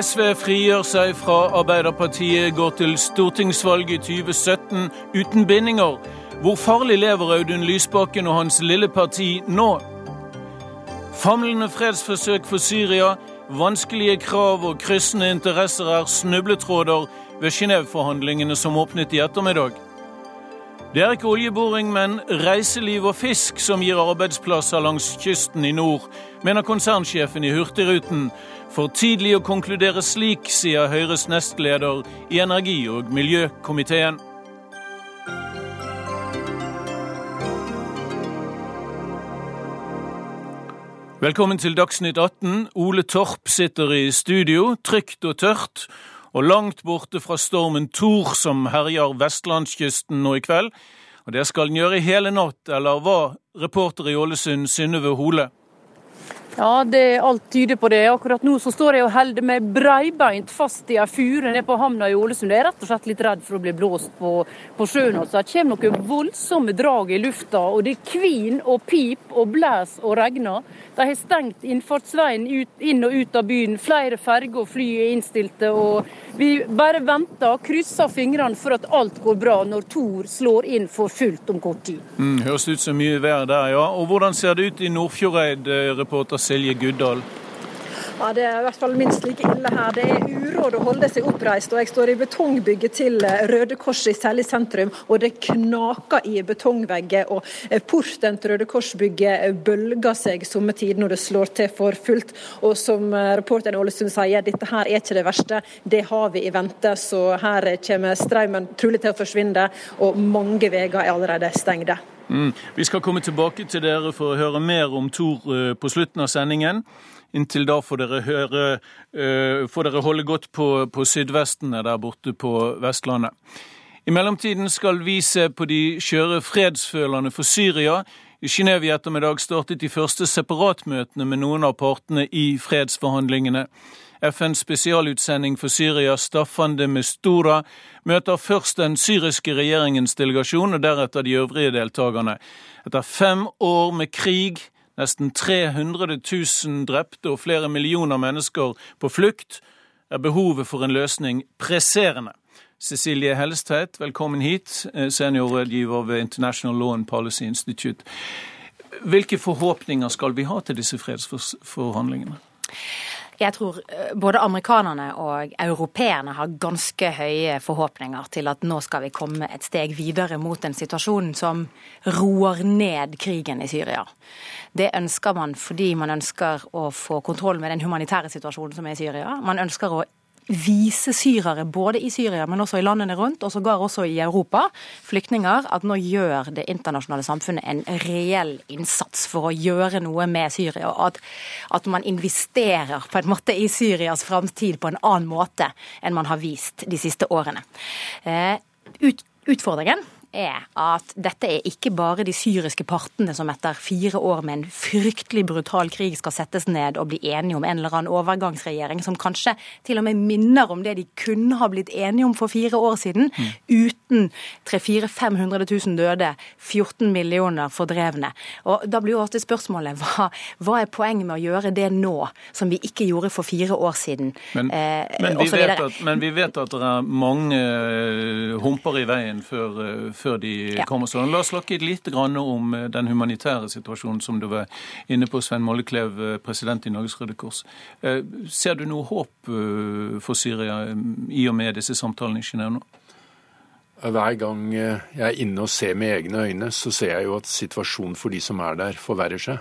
SV frigjør seg fra Arbeiderpartiet, går til stortingsvalg i 2017 uten bindinger. Hvor farlig lever Audun Lysbakken og hans lille parti nå? Famlende fredsforsøk for Syria, vanskelige krav og kryssende interesser er snubletråder ved Genéve-forhandlingene som åpnet i ettermiddag. Det er ikke oljeboring, men reiseliv og fisk som gir arbeidsplasser langs kysten i nord, mener konsernsjefen i Hurtigruten. For tidlig å konkludere slik, sier Høyres nestleder i energi- og miljøkomiteen. Velkommen til Dagsnytt 18. Ole Torp sitter i studio, trygt og tørt og langt borte fra stormen Thor som herjer vestlandskysten nå i kveld. Og det skal den gjøre i hele natt, eller hva, reporter i Ålesund Synnøve Hole? Ja, det alt tyder på det. Akkurat nå så står jeg og holder meg breibeint fast i ei fure nede på havna i Ålesund. Jeg er rett og slett litt redd for å bli blåst på, på sjøen. Altså. Det kommer noen voldsomme drag i lufta, og det kvin og pip og blæs og regner. De har stengt innfartsveien ut, inn og ut av byen. Flere ferger og fly er innstilte. og Vi bare venter, krysser fingrene for at alt går bra når Tor slår inn for fullt om kort tid. Mm, høres ut som mye vær der, ja. Og hvordan ser det ut i Nordfjordeid, eh, reporter Silje Guddal? Ja, Det er i hvert fall minst like ille her. Det er uråd å holde seg oppreist. og Jeg står i betongbygget til Røde Kors i Selje sentrum, og det knaker i betongvegger. og Porten til Røde Kors-bygget bølger seg sommertid når det slår til for fullt. Og som reporteren Ålesund sier, dette her er ikke det verste. Det har vi i vente. Så her kommer strømmen trolig til å forsvinne, og mange veier er allerede stengte. Mm. Vi skal komme tilbake til dere for å høre mer om Tor på slutten av sendingen. Inntil da får dere, høre, uh, får dere holde godt på, på Sydvestene der borte på Vestlandet. I mellomtiden skal vi se på de skjøre fredsfølerne for Syria. I Genéve i ettermiddag startet de første separatmøtene med noen av partene i fredsforhandlingene. FNs spesialutsending for Syria, Staffan de Mistura, møter først den syriske regjeringens delegasjon og deretter de øvrige deltakerne. Etter fem år med krig nesten 300 000 drepte og flere millioner mennesker på flukt, er behovet for en løsning presserende. Cecilie Helstveit, velkommen hit, seniorrådgiver ved International Law and Policy Institute. Hvilke forhåpninger skal vi ha til disse fredsforhandlingene? Jeg tror både amerikanerne og europeerne har ganske høye forhåpninger til at nå skal vi komme et steg videre mot en situasjon som roer ned krigen i Syria. Det ønsker man fordi man ønsker å få kontroll med den humanitære situasjonen som er i Syria. Man ønsker å vise syrere, både i Syria, men også i landene rundt, og sågar også i Europa, flyktninger, at nå gjør det internasjonale samfunnet en reell innsats for å gjøre noe med Syria. Og at, at man investerer på en måte i Syrias framtid på en annen måte enn man har vist de siste årene. Eh, ut, utfordringen er at dette er ikke bare de syriske partene som etter fire år med en fryktelig brutal krig skal settes ned og bli enige om en eller annen overgangsregjering som kanskje til og med minner om det de kunne ha blitt enige om for fire år siden, mm. uten 300 500 000 døde, 14 millioner fordrevne. Og Da blir jo alltid spørsmålet hva, hva, er poenget med å gjøre det nå, som vi ikke gjorde for fire år siden? Men, eh, men, vi, vet at, men vi vet at det er mange humper i veien før før de ja. kommer sånn. La oss snakke litt om eh, den humanitære situasjonen som du var inne på, Sven Molleklev, eh, president i Norges Røde Kors. Eh, ser du noe håp for Syria i og med disse samtalene i Genéve nå? Hver gang jeg er inne og ser med egne øyne, så ser jeg jo at situasjonen for de som er der, forverrer seg.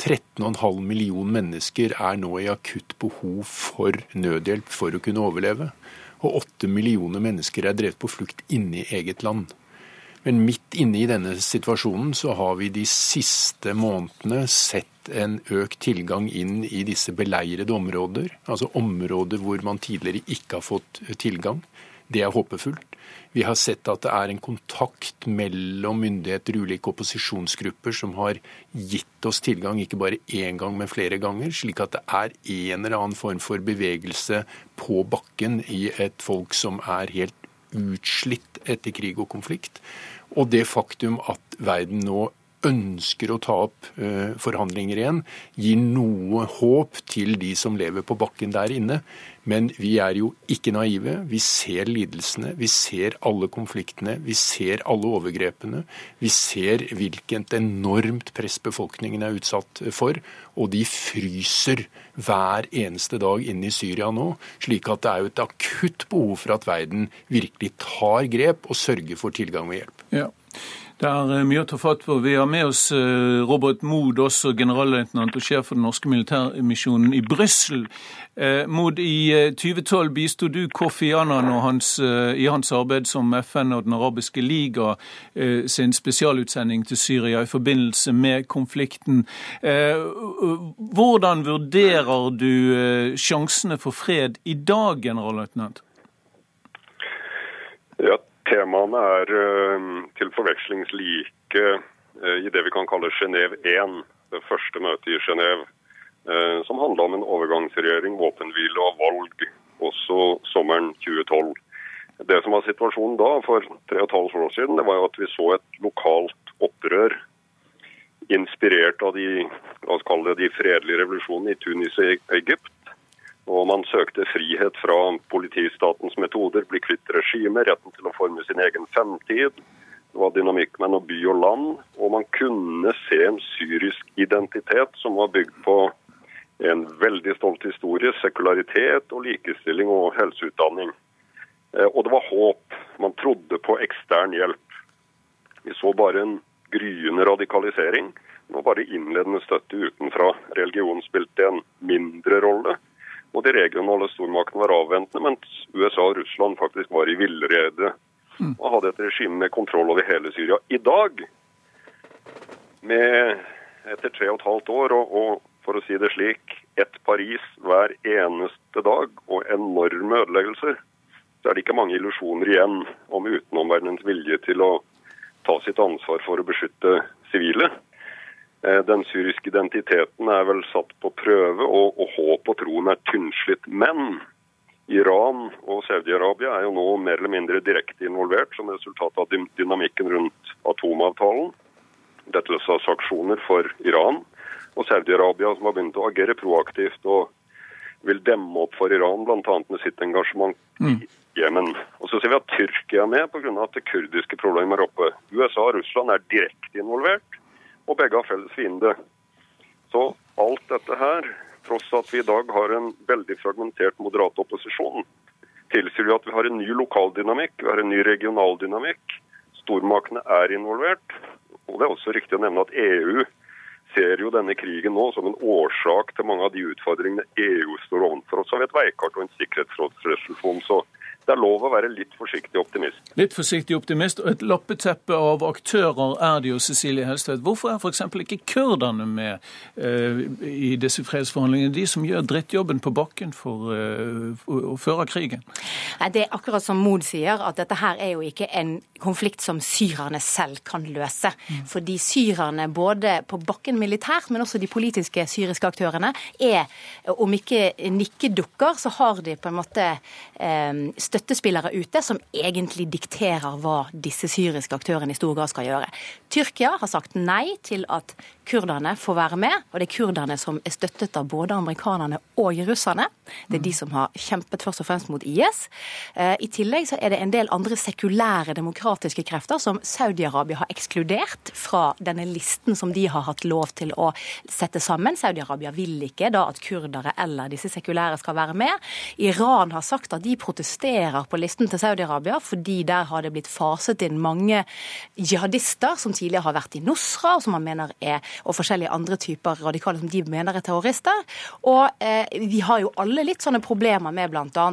13,5 millioner mennesker er nå i akutt behov for nødhjelp for å kunne overleve. Og 8 millioner mennesker er drevet på flukt inne i eget land. Men midt inne i denne situasjonen så har vi de siste månedene sett en økt tilgang inn i disse beleirede områder, altså områder hvor man tidligere ikke har fått tilgang. Det er håpefullt. Vi har sett at det er en kontakt mellom myndigheter og ulike opposisjonsgrupper som har gitt oss tilgang ikke bare én gang, men flere ganger, slik at det er en eller annen form for bevegelse på bakken i et folk som er helt utslitt etter krig og konflikt. Og det faktum at verden nå ønsker å ta opp uh, forhandlinger igjen, gir noe håp til de som lever på bakken der inne. Men vi er jo ikke naive. Vi ser lidelsene, vi ser alle konfliktene, vi ser alle overgrepene. Vi ser hvilket enormt press befolkningen er utsatt for. Og de fryser hver eneste dag inne i Syria nå. Slik at det er jo et akutt behov for at verden virkelig tar grep og sørger for tilgang og hjelp. Ja. Det er eh, mye å ta fatt på. Vi har med oss eh, Robert Mood, også generalløytnant og sjef for den norske militærmisjonen i Brussel. Eh, Mood, i 2012 bisto du Kofi Annan hans, i hans arbeid som FN og Den arabiske liga sin spesialutsending til Syria i forbindelse med konflikten. Hvordan vurderer du sjansene for fred i dag, generalløytnant? Ja, Temaene er eh, til forveksling like eh, i det vi kan kalle Genéve 1, det første møtet i Genéve, eh, som handla om en overgangsregjering, våpenhvile og valg, også sommeren 2012. Det som var situasjonen da, for tre og et halvt år siden, det var jo at vi så et lokalt opprør inspirert av de, la oss kalle det, de fredelige revolusjonene i Tunis og Egypt. Og man søkte frihet fra politistatens metoder, bli kvitt regimet, retten til å forme sin egen fremtid. Det var dynamikk mellom by og land, og man kunne se en syrisk identitet som var bygd på en veldig stolt historie, sekularitet og likestilling og helseutdanning. Eh, og det var håp. Man trodde på ekstern hjelp. Vi så bare en gryende radikalisering. Var bare innledende støtte utenfra. Religion spilte en mindre rolle. Og de regionale stormaktene var avventende, mens USA og Russland faktisk var i villrede mm. og hadde et regime med kontroll over hele Syria. I dag, med etter tre og et halvt år og, og for å si det slik, ett Paris hver eneste dag og enorme ødeleggelser, så er det ikke mange illusjoner igjen om utenomverdenens vilje til å ta sitt ansvar for å beskytte sivile. Eh, den syriske identiteten er vel satt på prøve, og, og håp og troen er tynnslitt. Men Iran og Saudi-Arabia er jo nå mer eller mindre direkte involvert som resultat av dynamikken rundt atomavtalen. Dette er sanksjoner for Iran. Og Saudi-Arabia som har begynt å agere proaktivt og vil demme opp for Iran, bl.a. med sitt engasjement i mm. Jemen. Og så ser vi at Tyrkia er med pga. at det kurdiske problemet er oppe. USA og Russland er direkte involvert og begge har felles fiende. Så alt dette her, tross at vi i dag har en veldig fragmentert moderat opposisjon, tilsier vi at vi har en ny lokaldynamikk, vi har en ny regionaldynamikk. Stormaktene er involvert. Og det er også riktig å nevne at EU ser jo denne krigen nå som en årsak til mange av de utfordringene EU står overfor. Og så har vi et veikart og en sikkerhetsrådsresolusjon. Så det er lov å være litt forsiktig optimist. Litt forsiktig optimist, og et lappeteppe av aktører er det jo, Cecilie Helstvedt. Hvorfor er f.eks. ikke kurderne med uh, i disse fredsforhandlingene? De som gjør drittjobben på bakken for uh, å føre krigen? Nei, Det er akkurat som Mod sier, at dette her er jo ikke en konflikt som syrerne selv kan løse. Mm. Fordi syrerne, både på bakken militært, men også de politiske syriske aktørene, er, om ikke nikkedukker, så har de på en måte um, støttespillere ute som egentlig dikterer hva disse syriske aktørene i stor grad skal gjøre. Tyrkia har sagt nei til at kurderne får være med, og det er kurderne som er støttet av både amerikanerne og russerne. Det er de som har kjempet først og fremst mot IS. Eh, I tillegg så er det en del andre sekulære demokratiske krefter som Saudi-Arabia har ekskludert fra denne listen som de har hatt lov til å sette sammen. Saudi-Arabia vil ikke da at kurdere eller disse sekulære skal være med. Iran har sagt at de protesterer på listen til Saudi-Arabia, fordi der har det blitt faset inn mange jihadister som tidligere har vært i Nusra, og som man mener er, og forskjellige andre typer radikale som de mener er terrorister. Og eh, vi har jo alle litt sånne problemer med bl.a.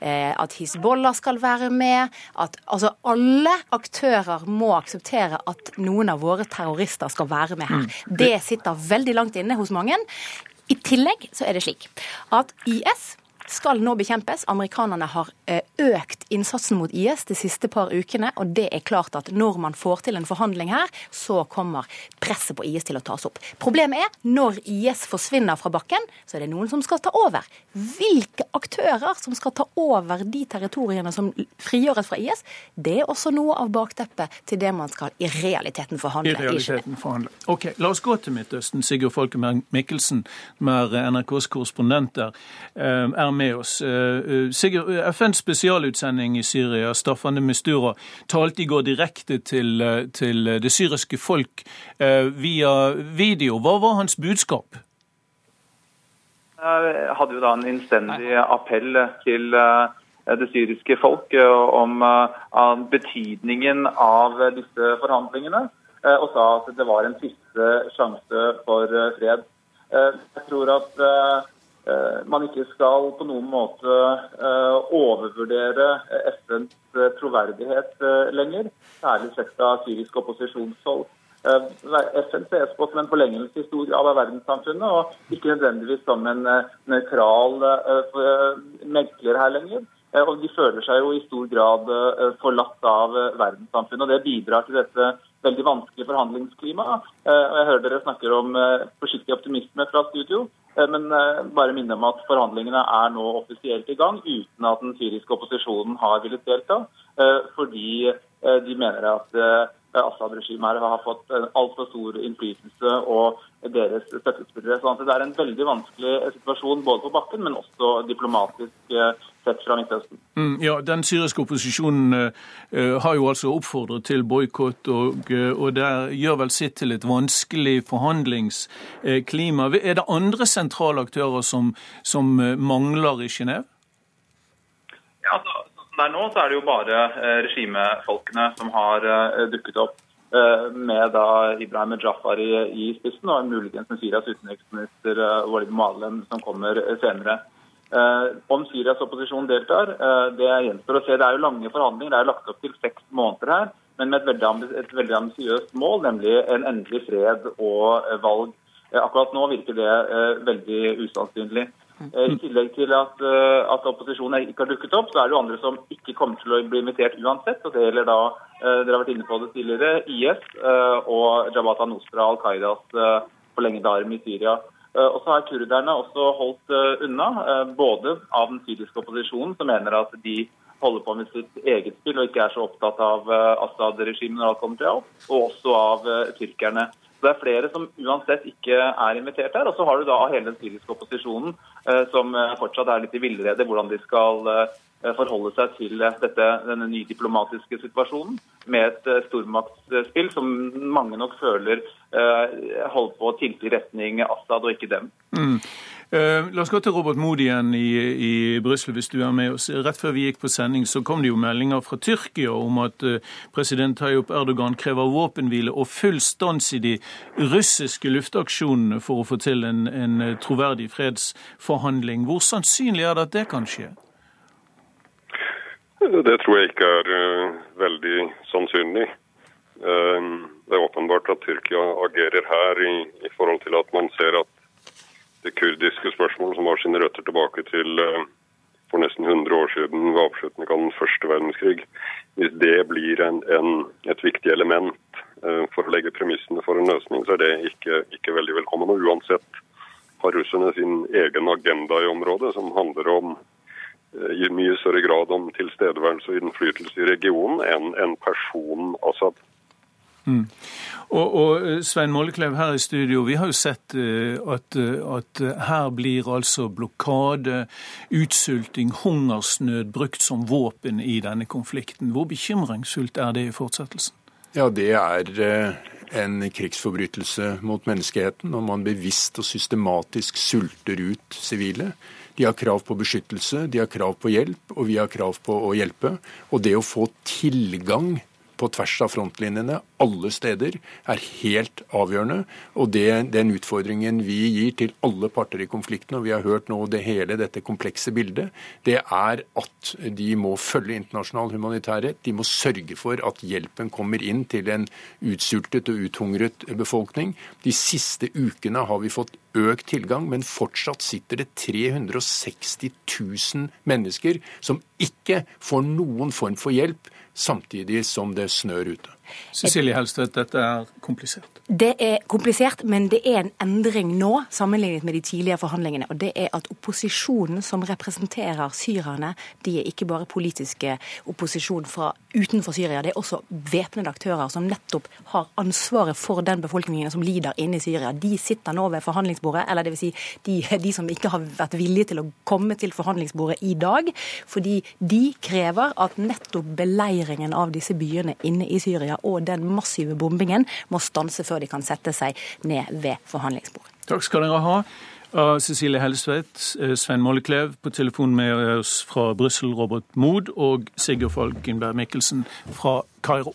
Eh, at Hizbollah skal være med. At altså alle aktører må akseptere at noen av våre terrorister skal være med her. Mm. Det sitter veldig langt inne hos mange. I tillegg så er det slik at IS skal nå bekjempes. Amerikanerne har eh, økt innsatsen mot IS de siste par ukene, og det er klart at når man får til en forhandling her, så kommer presset på IS til å tas opp. Problemet er når IS forsvinner fra bakken, så er det noen som skal ta over. Hvilke aktører som skal ta over de territoriene som frigjøres fra IS, det er også noe av bakteppet til det man skal i realiteten forhandle. I realiteten forhandle. Ok, La oss gå til Midtøsten. Sigurd Folke Mikkelsen, som er NRKs korrespondent der, eh, er med oss. Eh, FNs spesialutsending i Syria, Staffan de Mistura, talte i går direkte til, eh, til det syriske folk via video. Hva var hans budskap? Jeg hadde jo da en innstendig appell til det syriske folk om betydningen av disse forhandlingene, og sa at det var en siste sjanse for fred. Jeg tror at Eh, man ikke skal på noen måte eh, overvurdere FNs eh, troverdighet lenger, særlig sett av syrisk opposisjonshold. FN ses på som en forlengelse i stor grad av verdenssamfunnet, og ikke nødvendigvis som en nøytral megler her lenger. Og De føler seg jo i stor grad forlatt av verdenssamfunnet, og det bidrar til dette veldig vanskelige forhandlingsklimaet. Jeg hører dere snakker om forsiktig optimisme fra studio. Eh, men eh, bare minne om at forhandlingene er nå offisielt i gang, uten at den syriske opposisjonen har villet delta. Eh, fordi de mener at Assad-regimet har fått altfor stor innflytelse og deres støttespillere. Så det er en veldig vanskelig situasjon både på bakken, men også diplomatisk sett fra Midtøsten. Mm, ja, Den syriske opposisjonen uh, har jo altså oppfordret til boikott, og, uh, og det gjør vel sitt til et vanskelig forhandlingsklima. Uh, er det andre sentrale aktører som, som mangler i Genéve? Ja, altså, sånn det er nå, så er det jo bare regimefolkene som har dukket opp med da Ibrahim Jafari i spissen, og muligens med Syrias utenriksminister Walid Malem som kommer senere. Eh, om Syrias opposisjon deltar, eh, det gjenstår å se. Det er jo lange forhandlinger. Det er lagt opp til seks måneder her, men med et veldig, ambisiøst mål, nemlig en endelig fred og eh, valg. Akkurat nå virker det veldig usannsynlig. I tillegg til at, at, opposisjonen ikke har dukket opp, så er det jo andre som ikke kommer til å bli invitert uansett. og Det gjelder da, dere har vært inne på det tidligere, IS og Jabhat al-Nusra, Al Qaidas forlengede arm i Syria. Eh, og så har kurderne også holdt eh, unna, eh, både av den syriske opposisjonen, som mener at de holder på med sitt eget spill og ikke er så opptatt av Assad-regimet når alt kommer og også av tyrkerne. Så Det er flere som uansett ikke er invitert her. Og så har du da hele den syriske opposisjonen som fortsatt er litt i villrede hvordan de skal forholde seg til dette, denne nye diplomatiske situasjonen med et stormaktsspill som mange nok føler Eh, holdt på å tilte i retning Assad og ikke dem. Mm. La oss gå til Robert Mood igjen i, i Brussel, hvis du er med oss. Rett før vi gikk på sending, så kom det jo meldinger fra Tyrkia om at president Tayyip Erdogan krever våpenhvile og full stans i de russiske luftaksjonene for å få til en, en troverdig fredsforhandling. Hvor sannsynlig er det at det kan skje? Det tror jeg ikke er uh, veldig sannsynlig. Uh, det er åpenbart at Tyrkia agerer her i, i, forhold til at man ser at det kurdiske spørsmålet, som har sine røtter tilbake til uh, for nesten 100 år siden ved avslutningen av den første verdenskrig, hvis det blir en, en, et viktig element for å legge premissene for en løsning, så er det ikke, ikke veldig velkommen. Og uansett har russerne sin egen agenda i området, som handler om i mye større grad om tilstedeværelse og innflytelse i regionen enn en person Assad. Mm. Og, og, eh, Svein Molleklev her i studio, vi har jo sett uh, at, at, her blir altså blokade, utsulting, hungersnød brukt som våpen i denne konflikten. Hvor bekymringsfullt er det i fortsettelsen? Ja, det er en krigsforbrytelse mot menneskeheten når man bevisst og systematisk sulter ut sivile. De har krav på beskyttelse, de har krav på hjelp, og vi har krav på å hjelpe. Og det å få tilgang på tvers av frontlinjene alle steder er helt avgjørende. Og det, den utfordringen vi gir til alle parter i konflikten, og vi har hørt nå det hele dette komplekse bildet, det er at de må følge internasjonal humanitærrett. De må sørge for at hjelpen kommer inn til en utsultet og uthungret befolkning. De siste ukene har vi fått økt tilgang, men fortsatt sitter det 360 000 mennesker som ikke får noen form for hjelp, samtidig som det snør ute. Cecilie Helstvedt, dette er komplisert. Det er komplisert, men det er en endring nå sammenlignet med de tidligere forhandlingene. Og det er at opposisjonen som representerer syrerne, de er ikke bare politiske opposisjon fra utenfor Syria. Det er også væpnede aktører som nettopp har ansvaret for den befolkningen som lider inne i Syria. De sitter nå ved forhandlingsbordet, eller dvs. Si de, de som ikke har vært villige til å komme til forhandlingsbordet i dag. Fordi de krever at nettopp beleiringen av disse byene inne i Syria og den massive bombingen må stanse før de kan sette seg ned ved forhandlingsbordet. Takk skal dere ha. Cecilie Hellestveit, Sven Svein Molleklev på telefon med oss fra Brussel, Robert Mood og Sigurd Falkenberg Mikkelsen fra Kairo.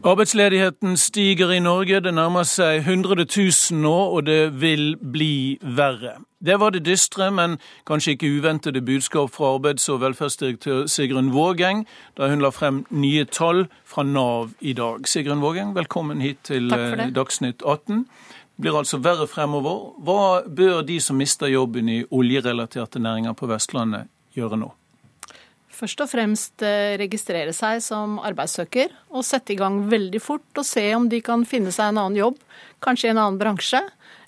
Arbeidsledigheten stiger i Norge. Det nærmer seg 100 000 nå, og det vil bli verre. Det var det dystre, men kanskje ikke uventede budskap fra arbeids- og velferdsdirektør Sigrun Vågeng da hun la frem nye tall fra Nav i dag. Sigrun Vågeng, velkommen hit til eh, Dagsnytt 18. Det blir altså verre fremover. Hva bør de som mister jobben i oljerelaterte næringer på Vestlandet gjøre nå? først og fremst eh, registrere seg som arbeidssøker og sette i gang veldig fort og se om de kan finne seg en annen jobb, kanskje i en annen bransje.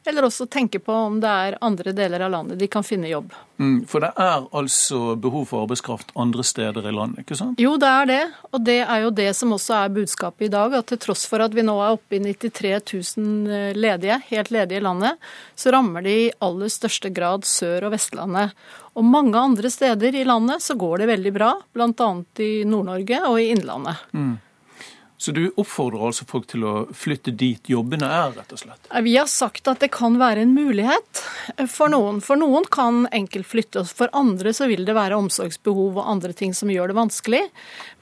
Eller også tenke på om det er andre deler av landet de kan finne jobb. Mm, for det er altså behov for arbeidskraft andre steder i landet, ikke sant? Jo, det er det. Og det er jo det som også er budskapet i dag. At til tross for at vi nå er oppe i 93 000 eh, ledige, helt ledige i landet, så rammer det i aller største grad Sør- og Vestlandet. Og mange andre steder i landet så går det veldig bra, bl.a. i Nord-Norge og i Innlandet. Mm. Så du oppfordrer altså folk til å flytte dit jobbene er, rett og slett? Vi har sagt at det kan være en mulighet for noen. For noen kan enkelt flytte, for andre så vil det være omsorgsbehov og andre ting som gjør det vanskelig.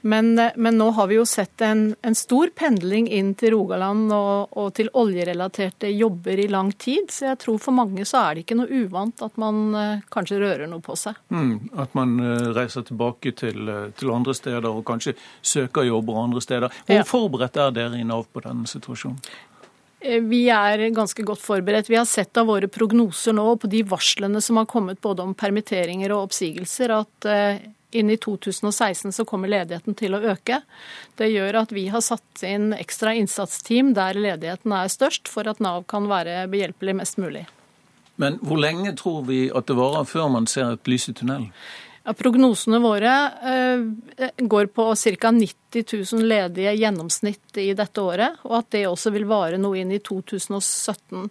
Men, men nå har vi jo sett en, en stor pendling inn til Rogaland og, og, til oljerelaterte jobber i lang tid. Så jeg tror for mange så er det ikke noe uvant at man kanskje rører noe på seg. Mm, at man reiser tilbake til, til, andre steder og kanskje søker jobber andre steder. Hvor ja forberedt er dere i Nav på denne situasjonen? Eh, vi er ganske godt forberedt. Vi har sett av våre prognoser nå på de varslene som har kommet både om permitteringer og oppsigelser, at inni inn i 2016 så kommer ledigheten til å øke. Det gjør at vi har satt inn ekstra innsatsteam der ledigheten er størst, for at Nav kan være behjelpelig mest mulig. Men hvor lenge tror vi at det varer før man ser et lys i tunnelen? Ja, prognosene våre eh, går på ca. 90 000 ledige gjennomsnitt i dette året, og at det også vil vare noe inn i 2017.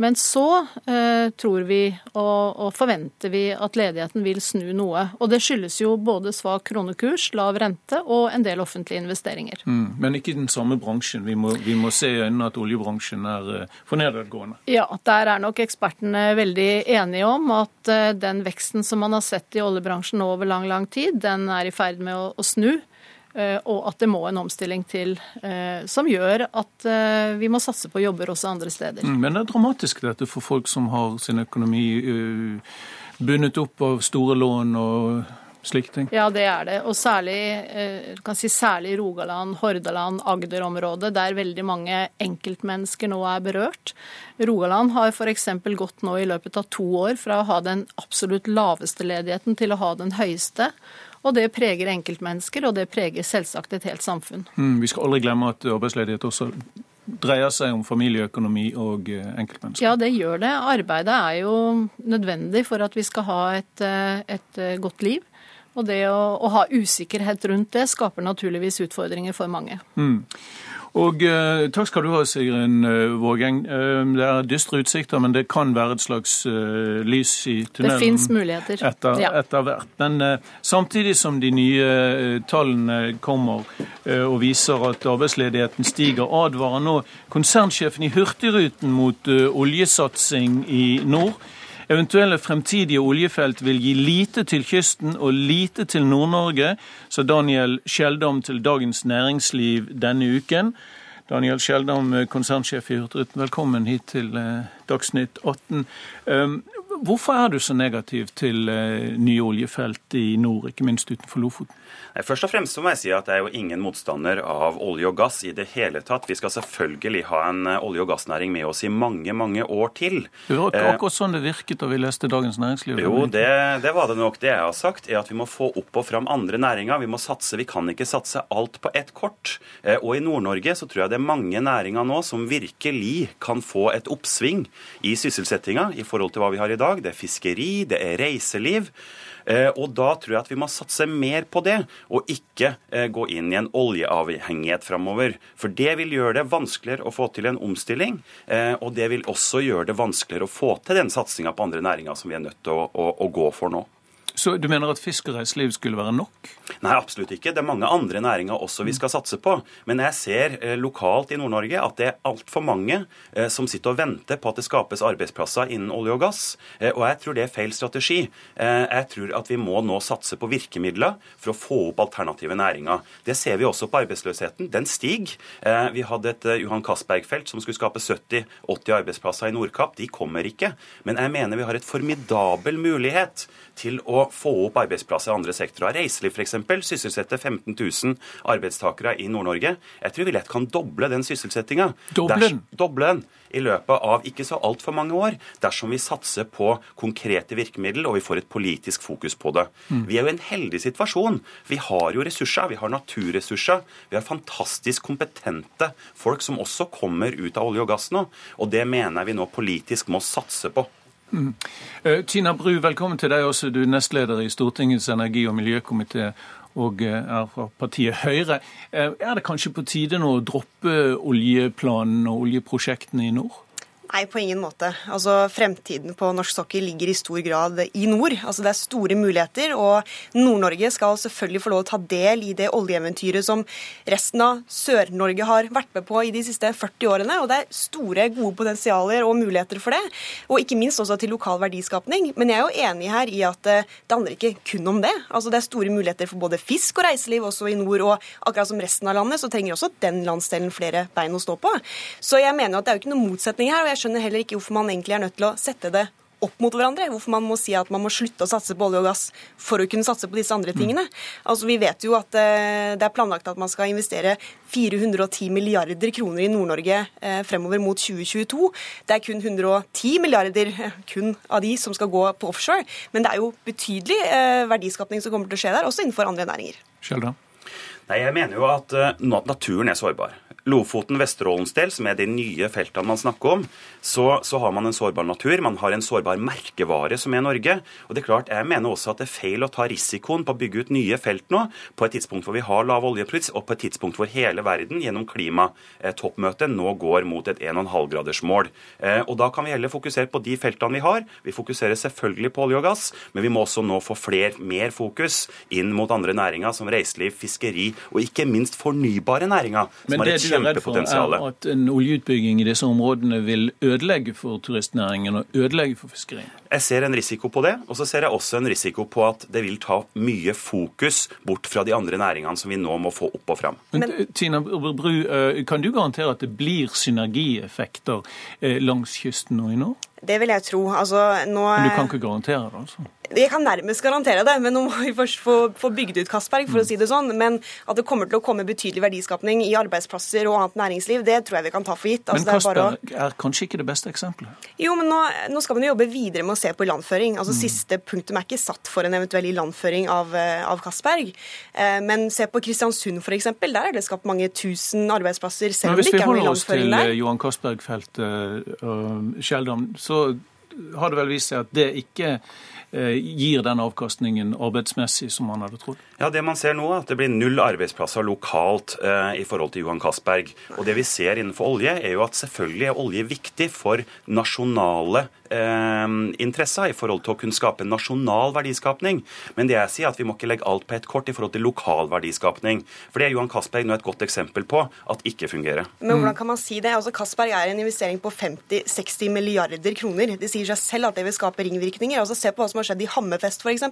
Men så eh, tror vi og, og, forventer vi at ledigheten vil snu noe. Og det skyldes jo både svak kronekurs, lav rente og en del offentlige investeringer. Mm, men ikke i den samme bransjen. Vi må, vi må se i øynene at oljebransjen er eh, for nedadgående. Ja, der er nok ekspertene veldig enige om at eh, den veksten som man har sett i oljebransjen nå over lang, lang tid, den er i ferd med å, å snu. Eh, og at det må en omstilling til eh, som gjør at eh, vi må satse på jobber også andre steder. Mm, men det er dramatisk dette for folk som har sin økonomi bundet opp av store lån og slike ting? Ja, det er det. Og særlig, kan si særlig Rogaland, Hordaland, Agder-området, der veldig mange enkeltmennesker nå er berørt. Rogaland har f.eks. gått nå i løpet av to år fra å ha den absolutt laveste ledigheten til å ha den høyeste. Og det preger enkeltmennesker, og det preger selvsagt et helt samfunn. Mm, vi skal aldri glemme at arbeidsledighet også dreier seg om familieøkonomi og eh, enkeltmennesker? Ja, det gjør det. Arbeidet er jo nødvendig for at vi skal ha et, eh, et eh, godt liv. Og det å, å, ha usikkerhet rundt det skaper naturligvis utfordringer for mange. Mm. Og eh, Takk skal du ha, Sigrun eh, Vågeng. Eh, det er dystre utsikter, men det kan være et slags eh, lys i tunnelen. Det fins muligheter. Etter, ja. etter, hvert. Men eh, samtidig som de nye eh, tallene kommer og viser at arbeidsledigheten stiger, advarer nå konsernsjefen i Hurtigruten mot oljesatsing i nord. Eventuelle fremtidige oljefelt vil gi lite til kysten og lite til Nord-Norge, sa Daniel Skjeldam til Dagens Næringsliv denne uken. Daniel Skjeldam, konsernsjef i Hurtigruten, velkommen hit til eh, Dagsnytt 18. Hvorfor er du så negativ til eh, nye oljefelt i nord, ikke minst utenfor Lofoten? Først og fremst så må jeg si at jeg er jo ingen motstander av olje og gass i det hele tatt. Vi skal selvfølgelig ha en eh, olje- og gassnæring med oss i mange, mange år til. Det var ikke akkurat sånn det virket da vi leste Dagens Næringsliv. Jo, det, det var det nok. Det jeg har sagt, er at vi må få opp og fram andre næringer. Vi må satse. Vi kan ikke satse alt på ett kort. Og i Nord-Norge så tror jeg det er mange næringer nå som virkelig kan få et oppsving i sysselsettinga i forhold til hva vi har i dag. Det er fiskeri, det er reiseliv. Eh, og da tror jeg at vi må satse mer på det, og ikke eh, gå inn i en oljeavhengighet framover. For det vil gjøre det vanskeligere å få til en omstilling, eh, og det vil også gjøre det vanskeligere å få til den satsinga på andre næringer som vi er nødt til å, å, å gå for nå. Så du mener at fisk og reiseliv skulle være nok? Nei, absolutt ikke. Det er mange andre næringer også vi skal satse på. Men jeg ser eh, lokalt i Nord-Norge at det er altfor mange eh, som sitter og venter på at det skapes arbeidsplasser innen olje og gass. Eh, og jeg tror det er feil strategi. Jeg tror at vi må nå satse på virkemidler for å få opp alternative næringer. Det ser vi også på arbeidsløsheten. Den stiger. Vi hadde et Johan Castberg-felt som skulle skape 70-80 arbeidsplasser i Nordkapp. De kommer ikke. Men jeg mener vi har et formidabel mulighet til å få opp arbeidsplasser i andre sektorer. Reiseliv f.eks. sysselsetter 15 000 arbeidstakere i Nord-Norge. Jeg tror vi lett kan doble den sysselsettinga. Doble den? I løpet av ikke så altfor mange år, dersom vi satser på konkrete virkemiddel og vi får et politisk fokus på det. Mm. Vi er jo i en heldig situasjon. Vi har jo ressurser, vi har naturressurser. Vi har fantastisk kompetente folk som også kommer ut av olje og gass nå. Og det mener jeg vi nå politisk må satse på. Mm. Tina Bru, velkommen til deg også. Du er nestleder i Stortingets energi- og miljøkomité og eh, er fra partiet Høyre. Eh, er det kanskje på tide nå å droppe oljeplanen og oljeprosjektene i nord? Nei, på ingen måte. Altså, Fremtiden på norsk sokkel ligger i stor grad i nord. Altså, Det er store muligheter, og Nord-Norge skal selvfølgelig få lov å ta del i det oljeeventyret som resten av Sør-Norge har vært med på i de siste 40 årene. og Det er store, gode potensialer og muligheter for det. Og ikke minst også til lokal verdiskapning. Men jeg er jo enig her i at eh, det handler ikke kun om det. Altså, Det er store muligheter for både fisk og reiseliv også i nord, og akkurat som resten av landet, så trenger også den landsdelen flere bein å stå på. Så jeg mener at det er jo ikke noen motsetning her. og jeg skjønner heller ikke hvorfor man egentlig er nødt til å sette det opp mot hverandre. Hvorfor man må si at man må slutte å satse på olje og gass for å kunne satse på disse andre tingene. Altså, Vi vet jo at eh, det er planlagt at man skal investere 410 milliarder kroner i Nord-Norge eh, fremover mot 2022. Det er kun 110 milliarder eh, kun av de som skal gå på offshore. Men det er jo betydelig verdiskapning som kommer til å skje der, også innenfor andre næringer. Skjelda. Nei, Jeg mener jo at naturen er sårbar. Lofoten, Vesterålens del, som er de nye feltene man snakker om, så, så, har man en sårbar natur. Man har en sårbar merkevare, som er Norge. Og det er klart, Jeg mener også at det er feil å ta risikoen på å bygge ut nye felt nå, på et tidspunkt hvor vi har lav oljepris, og på et tidspunkt hvor hele verden gjennom klimatoppmøtet nå går mot et 1,5-gradersmål. Eh, og Da kan vi heller fokusere på de feltene vi har. Vi fokuserer selvfølgelig på olje og gass, men vi må også nå få fler, mer fokus inn mot andre næringer, som reiseliv, fiskeri og ikke minst fornybare næringer. som har et kjempepotensial. Men det du er redd for, er at en oljeutbygging i disse områdene vil ødelegge for turistnæringen og ødelegge for fiskeriet? Jeg ser en risiko på det, og så ser jeg også en risiko på at det vil ta mye fokus bort fra de andre næringene som vi nå må få opp og fram. Men, Men Tina Bru, eh, kan du garantere at det blir synergieffekter eh, langs kysten nå i nord? Det vil jeg tro. Altså, nå... Men du kan ikke garantere det, altså? Jeg kan nærmest garantere det, men nå må vi først få, få bygd ut Castberg, for mm. å si det sånn. Men at det kommer til å komme betydelig verdiskapning i arbeidsplasser og annet næringsliv, det tror jeg vi kan ta for gitt. Altså, men Castberg er, er, kanskje ikke det beste eksempelet? Jo, men nå, nå, skal man jo jobbe videre med å se på ilandføring. Altså mm. Siste punktum er ikke satt for en eventuell ilandføring av, eh, av Castberg. Eh, men se på Kristiansund f.eks. Der er det skapt mange tusen arbeidsplasser, selv om det ikke er noe ilandføring der. Hvis vi holder oss til eh, Johan Castberg-feltet, uh, Skjeldam, så har det vel vist seg at det ikke gir den avkastningen arbeidsmessig som man hadde trodd? Ja, Det man ser nå, er at det blir null arbeidsplasser lokalt eh, i forhold til Johan Castberg. Og det vi ser innenfor olje, er jo at selvfølgelig er olje viktig for nasjonale eh, interesser i forhold til å kunne skape nasjonal verdiskapning. Men det jeg sier, er at vi må ikke legge alt på ett kort i forhold til lokal verdiskapning. For det er Johan Castberg nå et godt eksempel på at ikke fungerer. Men hvordan kan man si det? Altså Castberg er en investering på 50-60 milliarder kroner. Det sier seg selv at det vil skape ringvirkninger. Altså Se på hva som har skjedd i Hammerfest f.eks.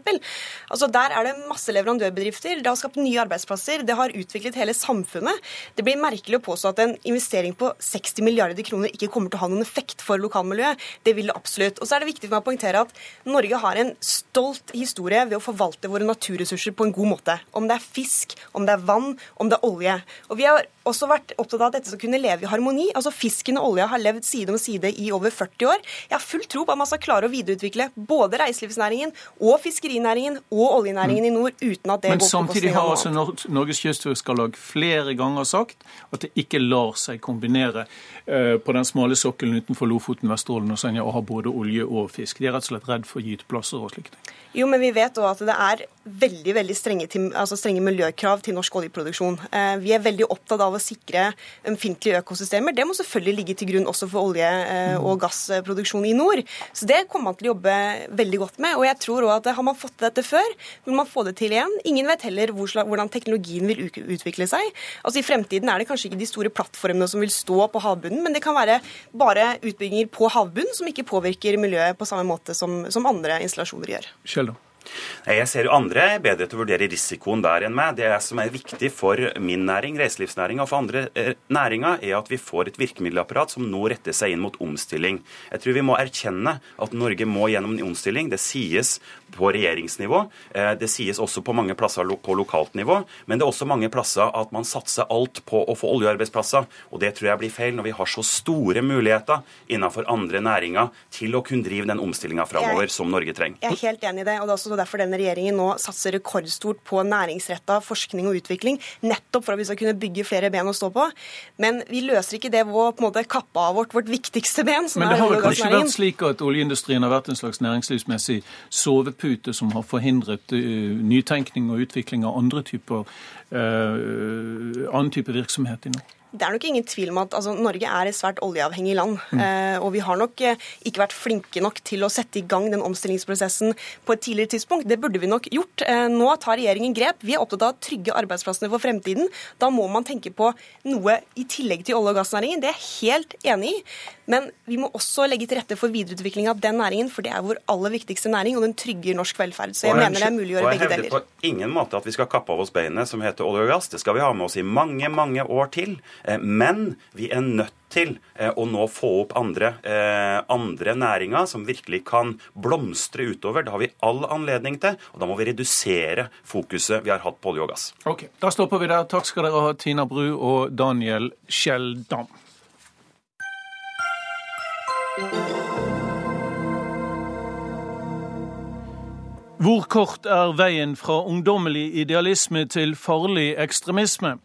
Altså, der er det masse leverandørbedrifter. Det har skapt nye arbeidsplasser. Det har utviklet hele samfunnet. Det blir merkelig å påstå at en investering på 60 milliarder kroner ikke kommer til å ha noen effekt for lokalmiljøet. Det vil det absolutt. Og så er det viktig for meg å poengtere at Norge har en stolt historie ved å forvalte våre naturressurser på en god måte. Om det er fisk, om det er vann, om det er olje. Og vi har også vært opptatt av at dette skal kunne leve i harmoni. Altså Fisken og olja har levd side om side i over 40 år. Jeg har full tro på at man skal klare å videreutvikle både reiselivsnæringen og fiskerinæringen og oljenæringen i nord uten at det Men går på samtidig har altså. Nor- Norges kystfiskarlag flere ganger sagt at det ikke lar seg kombinere eh, på den smale sokkelen utenfor Lofoten, Vesterålen og Senja å ha både olje og fisk. De er rett og slett redd for gyteplasser og slikt. Jo, men vi vet også at det er veldig veldig strenge, til, altså strenge miljøkrav til norsk oljeproduksjon. Eh, vi er veldig opptatt av å sikre ømfintlige økosystemer. Det må selvfølgelig ligge til grunn også for olje- eh, og gassproduksjon i nord. Så det kommer man til å jobbe veldig godt med. Og jeg tror også at har man fått til dette før, vil man få det til igjen. Ingen vet heller hvordan teknologien vil utvikle seg. Altså I fremtiden er det kanskje ikke de store plattformene som vil stå på havbunnen, men det kan være bare utbygginger på havbunnen som ikke påvirker miljøet på samme måte som, som andre installasjoner gjør. Kjell, da? Jeg ser jo andre er bedre til å vurdere risikoen der enn meg. Det som er viktig for min næring, reiselivsnæringa og for andre eh, næringer, er at vi får et virkemiddelapparat som nå retter seg inn mot omstilling. Jeg tror vi må erkjenne at Norge må gjennom en omstilling. Det sies på regjeringsnivå, eh, det sies også på mange plasser på lokalt nivå, men det er også mange plasser at man satser alt på å få oljearbeidsplasser. Og det tror jeg blir feil når vi har så store muligheter innenfor andre næringer til å kunne drive den omstillinga framover som Norge trenger. Jeg er helt enig i det, og det er også derfor denne regjeringen nå satser rekordstort på næringsretta forskning og utvikling, nettopp for at vi skal kunne bygge flere ben å stå på. Men vi løser ikke det ved å på en måte kappe av vårt, vårt viktigste ben, som Men det har vel kanskje vært slik at oljeindustrien har vært en slags næringslivsmessig sovepute som har forhindret eh, nytenkning og utvikling av andre typer, eh, annen type virksomhet i nord? Det er nok ingen tvil om at altså, Norge er et svært oljeavhengig land. Eh, og vi har nok eh, ikke vært flinke nok til å sette i gang den omstillingsprosessen på et tidligere tidspunkt. Det burde vi nok gjort. Eh, nå tar regjeringen grep. Vi er opptatt av å trygge arbeidsplassene for fremtiden. Da må man tenke på noe i tillegg til olje- og gassnæringen. Det er jeg helt enig i. Men vi må også legge til rette for videreutvikling av den næringen, for det er vår aller viktigste næring, og den trygger norsk velferd. Så jeg Og mener det er mulig å gjøre begge deler. og jeg hevder på ingen måte at vi skal kappe av oss beinet som heter olje og gass. Det skal vi ha med oss i mange, mange år til. Eh, Men vi er nødt til eh, å nå få opp andre, eh, andre næringer som virkelig kan blomstre utover. Det har vi all anledning til, og da må vi redusere fokuset vi har hatt på olje og gass. Ok, Da stopper vi der. Takk skal dere ha, Tina Bru og Daniel Skjeldam. Hvor kort er veien fra ungdommelig idealisme til farlig ekstremisme?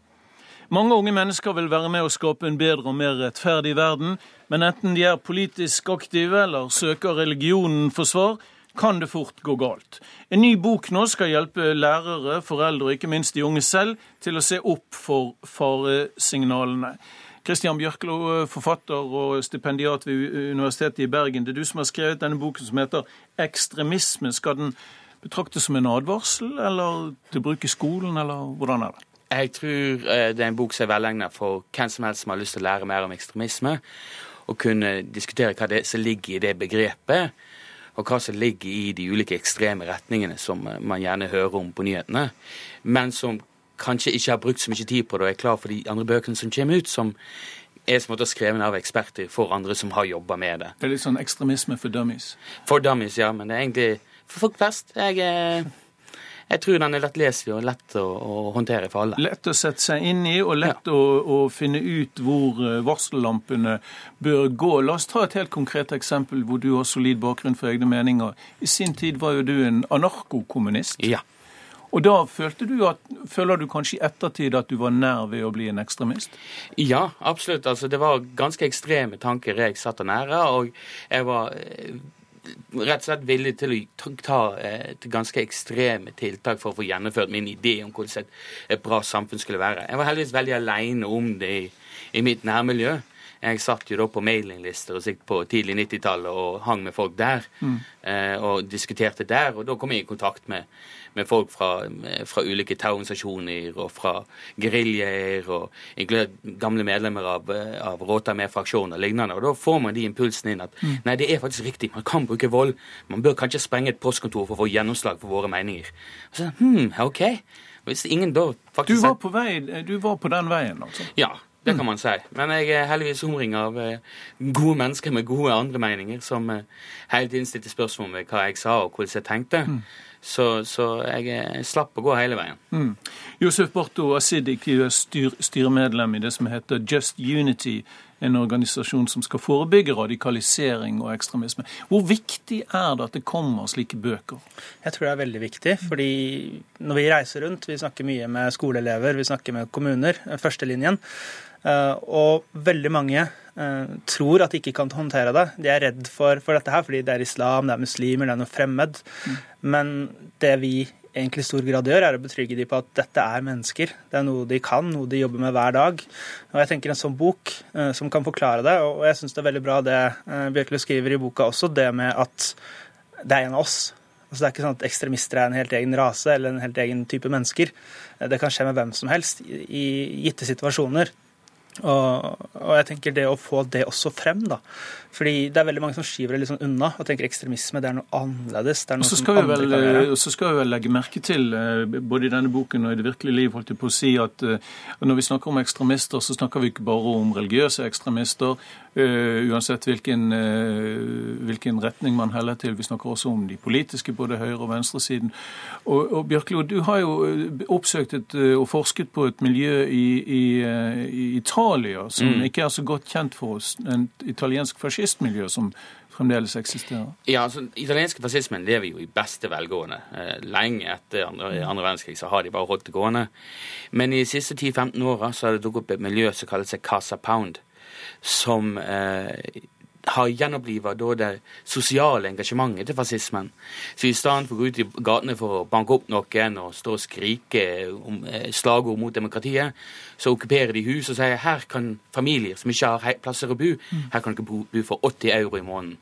Mange unge mennesker vil være med å skape en bedre og mer rettferdig verden, men enten de er politisk aktive eller søker religionen for svar, kan det fort gå galt. En ny bok nå skal hjelpe lærere, foreldre og ikke minst de unge selv til å se opp for faresignalene. Kristian Bjørklo, forfatter og stipendiat ved Universitetet i Bergen. Det er du som har skrevet denne boken som heter 'Ekstremisme'. Skal den betraktes som en advarsel, eller til bruk i skolen, eller hvordan er det? Jeg tror eh, det er en bok som er velegnet for hvem som helst som har lyst til å lære mer om ekstremisme, og kunne diskutere hva som ligger i det begrepet, og hva som ligger i de ulike ekstreme retningene som eh, man gjerne hører om på nyhetene, men som kanskje ikke har brukt så mye tid på det og er klar for de andre bøkene som kommer ut, som er som måte skrevet av eksperter for andre som har jobba med det. Det er litt sånn ekstremisme for dummies. For dummies, ja, men det er egentlig for folk flest. Jeg, eh, jeg tror den er lettleselig og lett å, å håndtere for alle. Lett å sette seg inn i, og lett å, å finne ut hvor eh, varsellampene bør gå. La oss ta et helt konkret eksempel hvor du har solid bakgrunn for egne meninger. I sin tid var jo du en anarkokommunist. Ja. Og da følte du at, føler du kanskje i ettertid at du var nær ved å bli en ekstremist? Ja, absolutt. Altså, det var ganske ekstreme tanker jeg satt og nære, og jeg var eh, rett og slett villig til å ta, ta eh, til ganske ekstreme tiltak for å få gjennomført min idé om hvordan et, bra samfunn skulle være. Jeg var heldigvis veldig aleine om det i, i mitt nærmiljø. Jeg satt jo da på mailinglister og sikkert på tidlig 90-tallet og hang med folk der. Mm. Eh, og diskuterte der, og da kom jeg i kontakt med, med folk fra, fra, ulike terrororganisasjoner og fra geriljaer og inkludert gamle medlemmer av, av Råta med-fraksjonen og lignende. Og da får man de impulsene inn at mm. nei, det er faktisk riktig, man kan bruke vold. Man bør kanskje sprenge et postkontor for å få gjennomslag for våre meninger. Og så, hmm, ok. Hvis ingen da faktisk... Du var på, vei, du var på den veien, altså? Ja, det kan man si. Men jeg er heldigvis omringet av eh, gode mennesker med gode andre meninger, som eh, hele tiden stilte spørsmål ved hva jeg sa og hvordan jeg tenkte. Mm. Så, så jeg, jeg, slapp å gå hele veien. Mm. Josef Barto Asidik er styr, styremedlem i det som heter Just Unity, en organisasjon som skal forebygge radikalisering og ekstremisme. Hvor viktig er det at det kommer slike bøker? Jeg tror det er veldig viktig. fordi når vi reiser rundt, vi snakker mye med skoleelever, vi snakker med kommuner, førstelinjen, Eh, og veldig mange eh, tror at de ikke kan håndtere det. De er redd for, for, dette her fordi det er islam, det er muslimer, det er noe fremmed. Mm. Men det vi egentlig i stor grad gjør, er å betrygge dem på at dette er mennesker. Det er noe de kan, noe de jobber med hver dag. Og jeg tenker En sånn bok uh, som kan forklare det, og jeg syns det er veldig bra det uh, Bjørkle skriver i boka også, det med at det er en av oss. Altså Det er ikke sånn at ekstremister er en helt egen rase eller en helt egen type mennesker. Det kan skje med hvem som helst i, i gitte situasjoner. Og, og, jeg tenker det å få det også frem, da. Fordi det er veldig mange som skyver det litt sånn unna og tenker ekstremisme det er noe annerledes. det er noe som andre vel, kan gjøre. Og så skal vi vel legge merke til, eh, både i denne boken og i det virkelige liv, holdt jeg på å si, at eh, når vi snakker om ekstremister, så snakker vi ikke bare om religiøse ekstremister, uh, uansett hvilken, uh, hvilken, retning man heller til. Vi snakker også om de politiske, både høyre- og venstresiden. Og, og Bjørklo, du har jo oppsøkt et, og forsket på et miljø i, i, i Italia som mm. ikke er så godt kjent for oss, en italiensk fascisme fascistmiljø som fremdeles eksisterer? Ja, altså, Italienske fascismen lever jo i beste velgående. Eh, lenge etter andre, verdenskrig så har de bare holdt det gående. Men i de siste 10-15 åra så har det dukket opp et miljø som kaller seg Casa Pound. Som eh, har gjenoppliva det sosiale engasjementet til fascismen. Så i stedet for å gå ut i gatene for å banke opp noen og stå og skrike om eh, slagord mot demokratiet, så okkuperer de hus og sier her kan familier som ikke har plasser å bo, mm. her kan dere bo for 80 euro i måneden.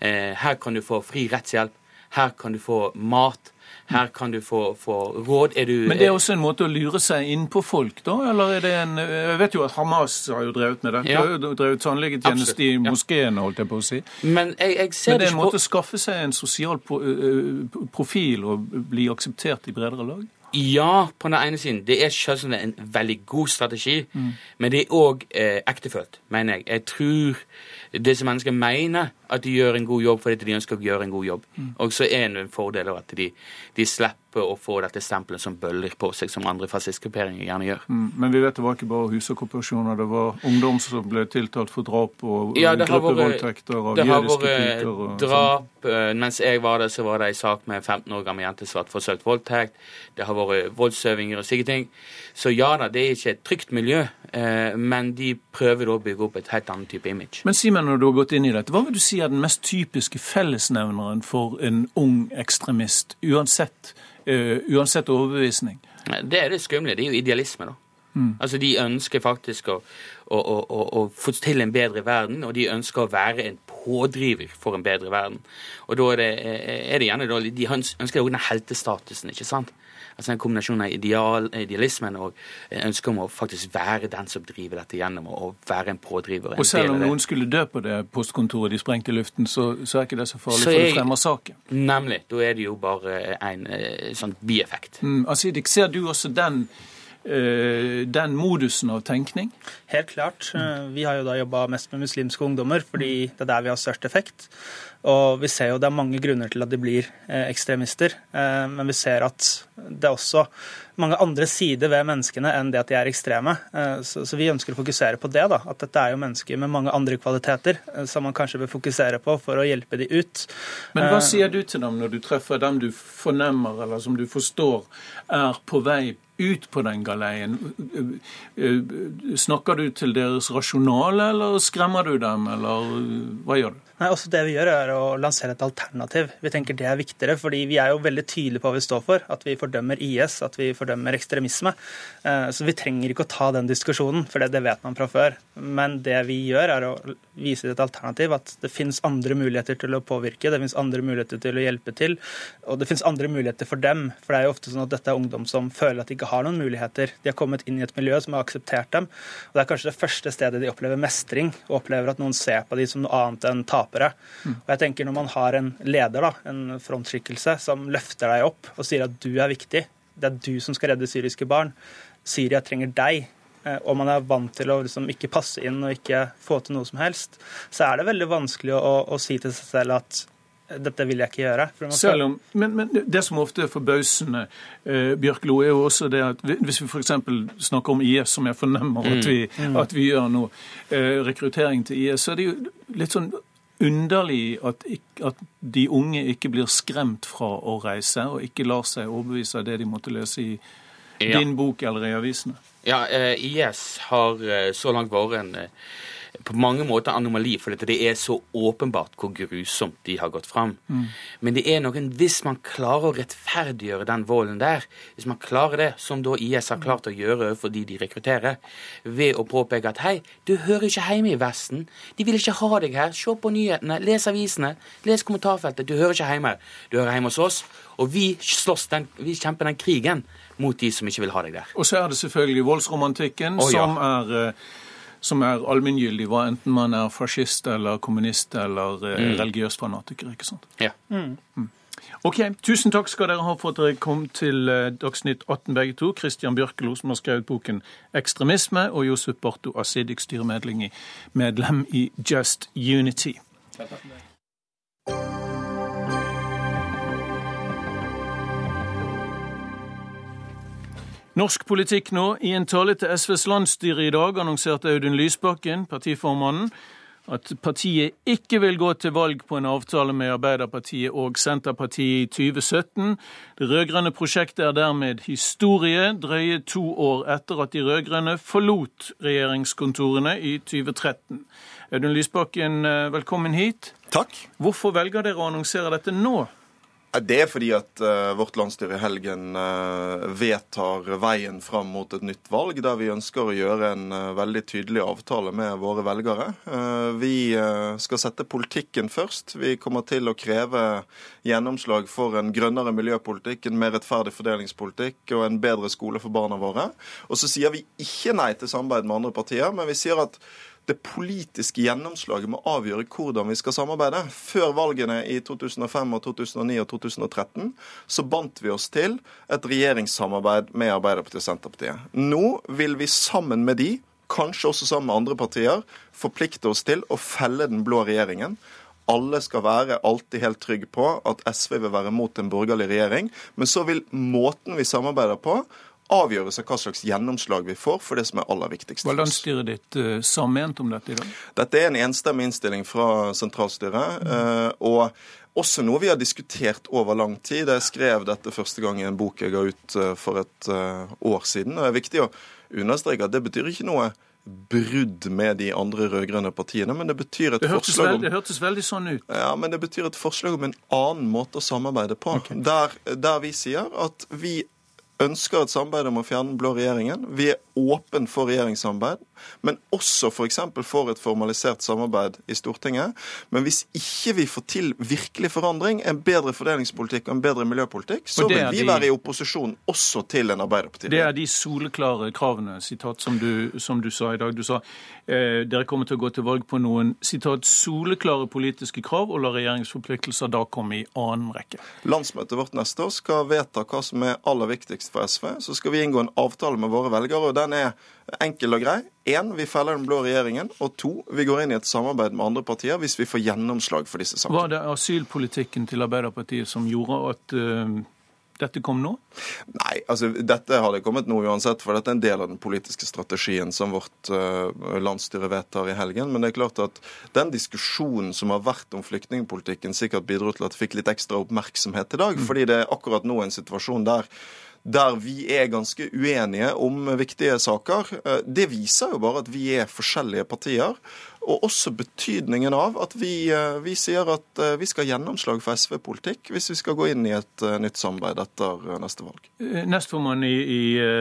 Eh, her kan du få fri rettshjelp. Her kan du få mat. Her kan du få, få råd. Du Men det er også en måte å lure seg inn på folk, da? Eller er det en Jeg vet jo at Hamas har jo drevet med dette. Ja. Har jo drevet tannlegetjeneste i moskeen, holdt jeg på å si. Men, jeg, jeg Men det er en måte å skaffe seg en sosial profil og bli akseptert i bredere lag? Ja, på den ene siden. Det er selvsagt en veldig god strategi, mm. men det er òg eh, ektefølt, mener jeg. Jeg tror disse menneskene mener at de gjør en god jobb fordi de ønsker å gjøre en god jobb. Mm. Og så er det en fordel at de, de, slipper å få dette stempelet som bøller på seg, som andre fascistgrupperinger gjerne gjør. Mm. Men vi vet det var ikke bare husokkupasjoner, det var ungdom som ble tiltalt for drap og ja, gruppevoldtekter av jødiske piker. Det har vært drap. Sånn. mens jeg var der, så var det en sak med 15 år gammel jente som ble forsøkt voldtekt. Det har vært voldsøvinger og slike ting. Så ja da, det er ikke et trygt miljø, eh, men de prøver å bygge opp et helt annet type image. Men Simen, når du har gått inn i dette, hva vil du si er den mest typiske fellesnevneren for en ung ekstremist, uansett, uh, uansett overbevisning? Det er det skumle. Det er jo idealisme, da. Mm. Altså, De ønsker faktisk å, å, å, å, få til en bedre verden, og de ønsker å være en pådriver for en bedre verden. Og da er det, er det gjerne da, De ønsker jo den heltestatusen, ikke sant? Altså En kombinasjon av ideal, idealismen og ønsket om å faktisk være den som driver dette gjennom, og være en pådriver. Og selv om noen skulle dø på det postkontoret de sprengte i luften, så, så er ikke det så farlig, så for det fremmer saken. Nemlig. Da er det jo bare en eh, sånn bieffekt. Mm, Asidik, ser du også den eh, den modusen av tenkning? Helt klart. Eh, vi har jo da jobba mest med muslimske ungdommer, fordi det er der vi har størst effekt. Og vi ser jo det er mange grunner til at de blir eh, ekstremister, eh, men vi ser at det er også mange andre sider ved menneskene enn det at de er ekstreme. Eh, så, vi ønsker å fokusere på det, da, at dette er jo mennesker med mange andre kvaliteter som man kanskje bør fokusere på for å hjelpe de ut. Men hva sier du til dem når du treffer dem du fornemmer eller som du forstår er på vei ut på den galeien? Snakker du til deres rasjonale, eller skremmer du dem, eller hva gjør du? Nei, også Det vi gjør, er å lansere et alternativ. Vi tenker det er viktigere, fordi vi er jo veldig tydelige på hva vi står for. At vi fordømmer IS, at vi fordømmer ekstremisme. Eh, så vi trenger ikke å ta den diskusjonen, for det vet man fra før. Men det vi gjør, er å vise et alternativ. At det finnes andre muligheter til å påvirke, det finnes andre muligheter til å hjelpe til. Og det finnes andre muligheter for dem. For det er jo ofte sånn at dette er ungdom som føler at de ikke har noen muligheter. De har kommet inn i et miljø som har akseptert dem. Og det er kanskje det første stedet de opplever mestring, og opplever at noen ser på dem som noe annet enn tapere tapere. Og jeg tenker Når man har en leder, da, en frontskikkelse, som løfter deg opp og sier at du er viktig, det er du som skal redde syriske barn, Syria trenger deg, eh, og man er vant til å liksom ikke passe inn og ikke få til noe som helst, så er det veldig vanskelig å, å si til seg selv at dette vil jeg ikke gjøre. Selv om, men, men, det som ofte er forbausende, eh, Bjørklo, er jo også det at hvis vi f.eks. snakker om IS, som jeg fornemmer at mm. vi, mm. at vi gjør nå, eh, rekruttering til IS, så er det jo litt sånn underlig at, at, de unge ikke blir skremt fra å reise, og ikke lar seg overbevise av det de måtte lese i ja. din bok eller i avisene. Ja, eh, IS har eh, så langt vært en eh, på mange måter anomali, for det er så åpenbart hvor grusomt de har gått fram. Mm. Men det er noen, hvis man klarer å rettferdiggjøre den volden der, hvis man klarer det, som da IS har klart å gjøre for de de rekrutterer, ved å påpeke at hei, du hører ikke hjemme i Vesten, de vil ikke ha deg her, se på nyhetene, les avisene, les kommentarfeltet, du hører ikke hjemme, du hører hjemme hos oss, og vi slåss den, vi kjemper den krigen mot de som ikke vil ha deg der. Og så er det selvfølgelig voldsromantikken, oh, ja. som er uh som er allmenngyldig, hva enten man er fascist eller kommunist eller eh, mm. religiøs fanatiker. ikke sant? Ja. Mm. Mm. Ok, Tusen takk skal dere ha for at dere kom til eh, Dagsnytt 18 begge to. Christian Bjørkelo, som har skrevet boken 'Ekstremisme', og Josef Barto Asidik, styremedlem i Just Unity. Takk for Norsk politikk nå. I en tale til SVs landsstyre i dag annonserte Audun Lysbakken, partiformannen, at partiet ikke vil gå til valg på en avtale med Arbeiderpartiet og Senterpartiet i 2017. Det rød-grønne prosjektet er dermed historie, drøye to år etter at de rød-grønne forlot regjeringskontorene i 2013. Audun Lysbakken, eh, velkommen hit. Takk. Hvorfor velger dere å annonsere dette nå? Det er fordi at uh, vårt landsstyre i helgen uh, vedtar veien fram mot et nytt valg, der vi ønsker å gjøre en uh, veldig tydelig avtale med våre velgere. vi skal sette politikken først. Vi kommer til å kreve gjennomslag for en grønnere miljøpolitikk, en mer rettferdig fordelingspolitikk og en bedre skole for barna våre. Og så sier vi ikke nei til samarbeid med andre partier, men vi sier at det politiske gjennomslaget må avgjøre hvordan vi skal samarbeide. Før valgene i 2005, og 2009 og 2013 så bandt vi oss til et regjeringssamarbeid med Arbeiderpartiet og Senterpartiet. Nå vil vi sammen med de, kanskje også sammen med andre partier, forplikte oss til å felle den blå regjeringen. Alle skal være alltid helt trygge på at SV vil være mot en borgerlig regjering. Men så vil måten vi samarbeider på, avgjøres av hva slags gjennomslag vi får for det som er aller viktigst. Hva er landsstyret ditt uh, samment om dette i dag? Dette er en enstemmig innstilling fra sentralstyret. Mm. og også noe vi har diskutert over lang tid. Jeg skrev dette første gang i en bok jeg ga ut uh, for et år siden. og Det er viktig å understreke at det betyr ikke noe brudd med de andre rød-grønne partiene, men det betyr et det forslag om, Det hørtes veldig sånn ut. Ja, men det betyr et forslag om en annen måte å samarbeide på. Okay. Der, der vi sier at vi ønsker et samarbeid om å fjerne den blå regjeringen. Vi er åpen for regjeringssamarbeid, men også f.eks. For, for et formalisert samarbeid i Stortinget. Men hvis ikke vi får til virkelig forandring, en bedre fordelingspolitikk og en bedre miljøpolitikk, så vil vi de, være i opposisjon også til en Arbeiderparti. Det er de soleklare kravene, sitat, som du, som du sa i dag. Du sa eh, dere kommer til å gå til valg på noen sitat, soleklare politiske krav og la regjeringsforpliktelser da komme i annen rekke. Landsmøtet vårt neste år skal vedta hva som er aller viktigst for SV. Så skal vi inngå en avtale med våre velgere, og den er enkel og grei. Én, vi feller den blå regjeringen. Og to, vi går inn i et samarbeid med andre partier hvis vi får gjennomslag for disse sakene. Var det asylpolitikken til Arbeiderpartiet som gjorde at uh, dette kom nå? Nei, altså dette hadde kommet nå uansett, for dette er en del av den politiske strategien som vårt uh, landsstyre vedtar i helgen. Men det er klart at den diskusjonen som har vært om flyktningpolitikken, sikkert bidro til at det fikk litt ekstra oppmerksomhet i dag. Mm. Fordi det er akkurat nå en situasjon der der vi er ganske uenige om viktige saker. Eh, det viser jo bare at vi er forskjellige partier. Og også betydningen av at vi, eh, vi sier at eh, vi skal ha gjennomslag for SV-politikk hvis vi skal gå inn i et eh, nytt samarbeid etter neste valg. Nestformann i, i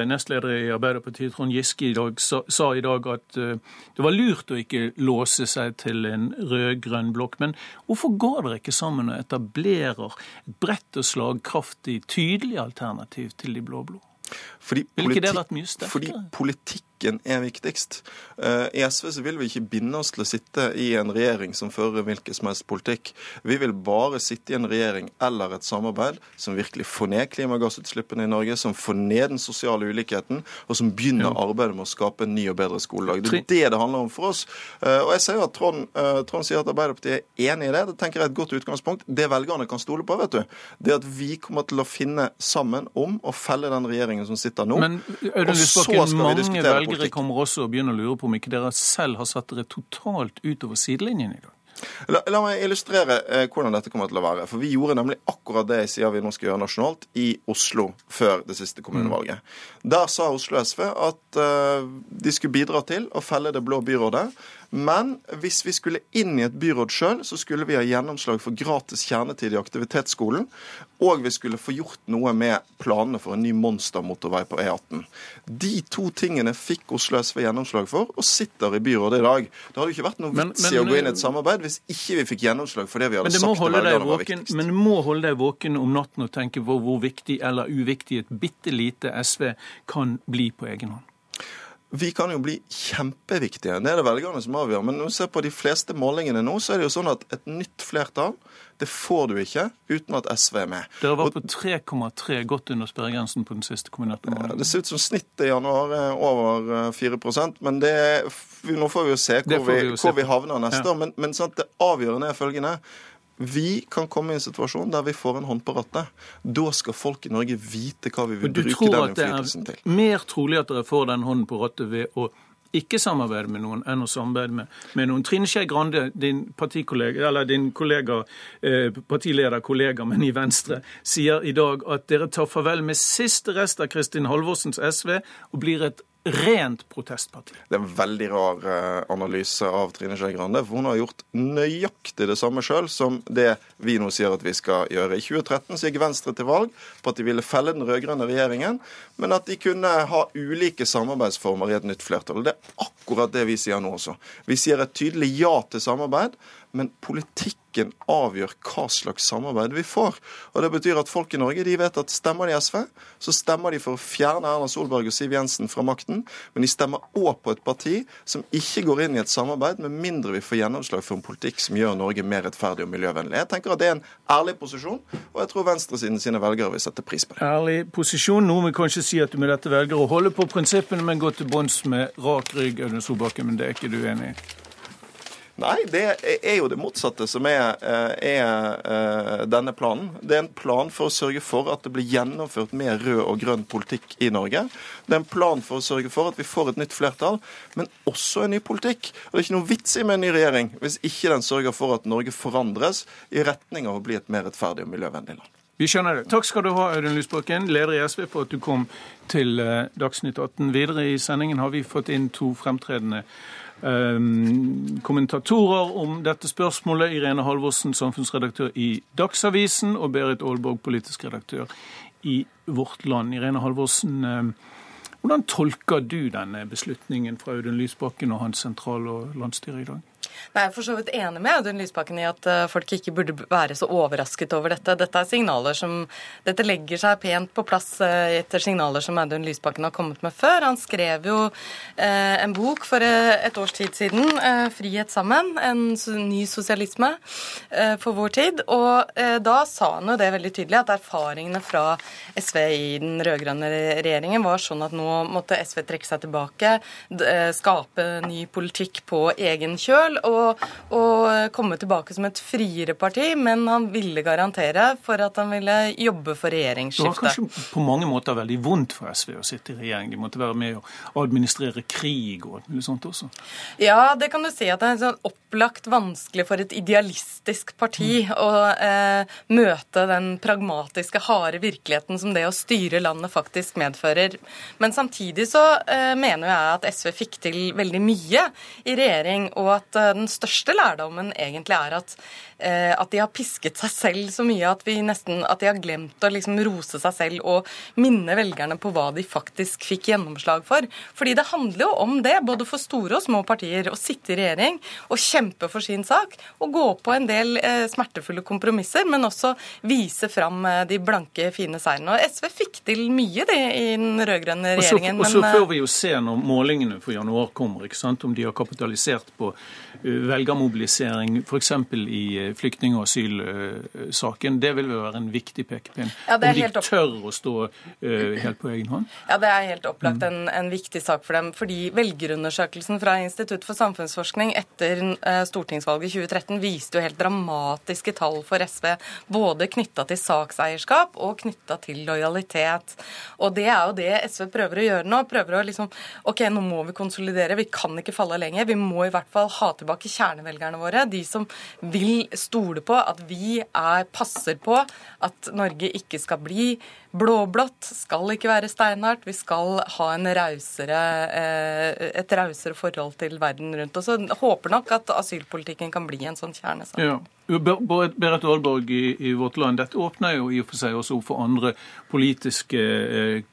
nestleder i Arbeiderpartiet, Trond Giske, i dag, sa, sa, i dag at det var lurt å ikke låse seg til en rød-grønn blokk. Men hvorfor går dere ikke sammen og etablerer et bredt og slagkraftig, tydelig alternativ til de blå-blå? Ville ikke det vært mye sterkere? fordi politikken er viktigst. Uh, I SV så vil vi ikke binde oss til å sitte i en regjering som fører hvilken som helst politikk. Vi vil bare sitte i en regjering eller et samarbeid som virkelig får ned klimagassutslippene i Norge, som får ned den sosiale ulikheten, og som begynner arbeidet med å skape en ny og bedre skoledag. Det er det det handler om for oss. Uh, og jeg ser jo at Trond, uh, Trond sier at Arbeiderpartiet er enig i det. Det tenker jeg er et godt utgangspunkt. Det velgerne kan stole på, vet du, det at vi kommer til å finne sammen om å felle den regjeringen som sitter nå. Men Audun Lysbakken, mange velgere kommer også og begynner å lure på om ikke dere selv har satt dere totalt utover sidelinjen i dag? La, la, meg illustrere eh, hvordan dette kommer til å være. For Vi gjorde nemlig akkurat det jeg sier vi nå skal gjøre nasjonalt, i Oslo før det siste kommunevalget. Mm. Der sa Oslo SV at eh, de skulle bidra til å felle det blå byrådet. Men hvis vi skulle inn i et byråd sjøl, så skulle vi ha gjennomslag for gratis kjernetid i aktivitetsskolen. Og vi skulle få gjort noe med planene for en ny monstermotorvei på E18. De to tingene fikk Oslo SV gjennomslag for, og sitter i byrådet i dag. Det hadde jo ikke vært noe vits i å gå inn i et samarbeid hvis ikke vi fikk gjennomslag for det vi hadde det sagt til velgerne var viktigst. Men du må holde deg våken om natten og tenke på hvor viktig eller uviktig et bitte lite SV kan bli på egen hånd. Vi kan jo bli kjempeviktige. Det er det velgerne som avgjør. Men når du ser på de fleste målingene nå, så er det jo sånn at et nytt flertall det får du ikke uten at SV er med. Dere var på 3,3 godt under sperregrensen på den siste kombinerte målingen. Det ser ut som snittet i januar er over 4 eh, men det, nå får vi jo se hvor, vi, vi, hvor vi, havner neste ja. år. Men, men sant, det avgjørende er følgende. Vi kan komme i en situasjon der vi får en hånd på rattet. Da skal folk i Norge vite hva vi vil bruke den innflytelsen til. Du tror at det er mer trolig at dere får den hånden på rattet ved å ikke samarbeide med noen enn å samarbeide med, med noen. Trine Skei Grande, din partikollega, eller din kollega, eh, partileder, kollega, men i Venstre, sier i dag at dere tar farvel med siste rest av Kristin Halvorsens SV og blir et rent protestparti. Det er en veldig rar eh, analyse av Trine Skei Grande. For hun har gjort nøyaktig det samme sjøl som det vi nå sier at vi skal gjøre. I 2013 så gikk Venstre til valg på at de ville felle den rød-grønne regjeringen, men at de kunne ha ulike samarbeidsformer i et nytt flertall. Det er akkurat det vi sier nå også. Vi sier et tydelig ja til samarbeid, men politikken avgjør hva slags samarbeid vi får. Og Det betyr at folk i Norge de vet at stemmer de SV, så stemmer de for å fjerne Erna Solberg og Siv Jensen fra makten, men de stemmer òg på et parti som ikke går inn i et samarbeid med mindre vi får gjennomslag for en politikk som gjør Norge mer rettferdig og miljøvennlig. Jeg tenker at Det er en ærlig posisjon, og jeg tror venstresiden sine velgere vil sette pris på det. Ærlig posisjon. Noen vil kanskje si at du med dette velger å holde på prinsippene, men gå til bunns med rak rygg, Audun Solbakken, men det er ikke du enig i? Nei, det er jo det motsatte som er, eh, er, eh, denne planen. Det er en plan for å sørge for at det blir gjennomført mer rød og grønn politikk i Norge. Det er en plan for å sørge for at vi får et nytt flertall, men også en ny politikk. Og Det er ikke noe vits i med en ny regjering hvis ikke den sørger for at Norge forandres i retning av å bli et mer rettferdig og miljøvennlig land. Vi skjønner det. Takk skal du ha, Audun Lysbakken, leder i SV, for at du kom til eh, Dagsnytt 18. Videre i sendingen har vi fått inn to fremtredende kommentatorer om dette spørsmålet. Irene Halvorsen, samfunnsredaktør i Dagsavisen, og Berit Aalborg, politisk redaktør i Vårt Land. Irene Halvorsen, ehm, hvordan tolker du denne beslutningen fra Audun Lysbakken og hans sentral- og landsstyre i dag? Nei, Jeg er for så vidt enig med Audun Lysbakken i at eh, folk ikke burde være så overrasket over dette. Dette er signaler som, dette legger seg pent på plass eh, etter signaler som Audun Lysbakken har kommet med før. Han skrev jo eh, en bok for eh, et års tid siden, eh, 'Frihet sammen', en ny sosialisme eh, for vår tid. Og da sa han jo det veldig tydelig, at erfaringene fra SV i den rød-grønne regjeringen var sånn at nå måtte SV trekke seg tilbake, skape ny politikk på egen kjøl å, å, komme tilbake som et friere parti, men han ville garantere for at han ville jobbe for regjeringsskifte. Det var kanskje på mange måter veldig vondt for SV å sitte i regjering. De måtte være med å administrere krig og noe sånt også. Ja, det kan du si at det er sånn opplagt vanskelig for et idealistisk parti mm. å eh, møte den pragmatiske, harde virkeligheten som det å styre landet faktisk medfører. Men samtidig så eh, mener jeg at SV fikk til veldig mye i regjering, og at eh, den største lærdommen egentlig er at, eh, at de har pisket seg selv så mye at, vi nesten, at de har glemt å liksom rose seg selv og minne velgerne på hva de faktisk fikk gjennomslag for. Fordi det handler jo om det, både for store og små partier, å sitte i regjering og kjempe for sin sak. Og gå på en del eh, smertefulle kompromisser, men også vise fram eh, de blanke, fine seirene. Og SV fikk til mye det i den rød-grønne regjeringen. Og så, og så får vi jo se når målingene for januar kommer, ikke sant? om de har kapitalisert på velgermobilisering f.eks. i flyktning- og asylsaken. Det vil være en viktig pekepinn. Ja, om de tør å stå uh, helt på egen hånd? Ja, det er helt opplagt en, en, viktig sak for dem. Fordi velgerundersøkelsen fra Institutt for samfunnsforskning etter uh, stortingsvalget 2013 viste jo helt dramatiske tall for SV. Både knytta til sakseierskap og knytta til lojalitet. Og det er jo det SV prøver å gjøre nå. Prøver å liksom OK, nå må vi konsolidere. Vi kan ikke falle lenger. Vi må i hvert fall ha tilbake kjernevelgerne våre. De som vil stole på at vi er, passer på at Norge ikke skal bli blå-blått, skal ikke være steinhardt. Vi skal ha rausere, eh, et rausere forhold til verden rundt oss. Og håper nok at asylpolitikken kan bli en sånn kjernesak. Ja. Berit Aalborg i, i, Vårt Land, dette åpner jo i og for seg også for andre politiske eh,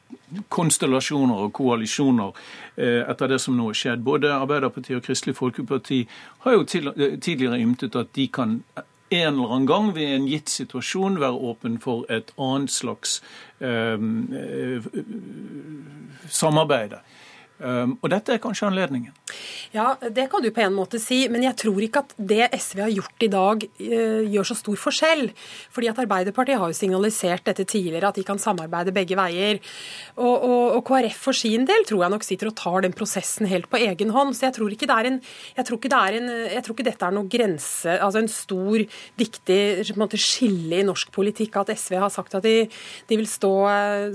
konstellasjoner og koalisjoner eh, etter det som nå har skjedd. Både Arbeiderpartiet og Kristelig Folkeparti har jo tidligere ymtet at de kan en eller annen gang ved en gitt situasjon være åpen for et annet slags eh, eh samarbeid. Um, og dette er kanskje anledningen? Ja, det kan du på en måte si. Men jeg tror ikke at det SV har gjort i dag uh, gjør så stor forskjell. Fordi at Arbeiderpartiet har jo signalisert dette tidligere, at de kan samarbeide begge veier. Og, og, og, KrF for sin del tror jeg nok sitter og tar den prosessen helt på egen hånd. Så jeg tror ikke, det er en, jeg tror ikke, det er en, jeg tror ikke dette er noen grense, altså en stor, viktig en måte, skille i norsk politikk. At SV har sagt at de, de vil stå,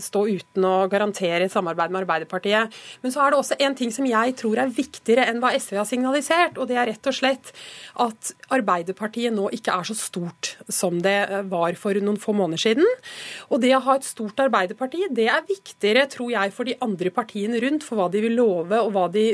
stå uten å garantere samarbeid med Arbeiderpartiet. Men så er det det også en ting som jeg tror er viktigere enn hva SV har signalisert, og det er rett og slett at Arbeiderpartiet nå ikke er så stort som det var for noen få måneder siden. Og det å ha et stort Arbeiderparti, det er viktigere, tror jeg, for de andre partiene rundt, for hva de vil love og hva de,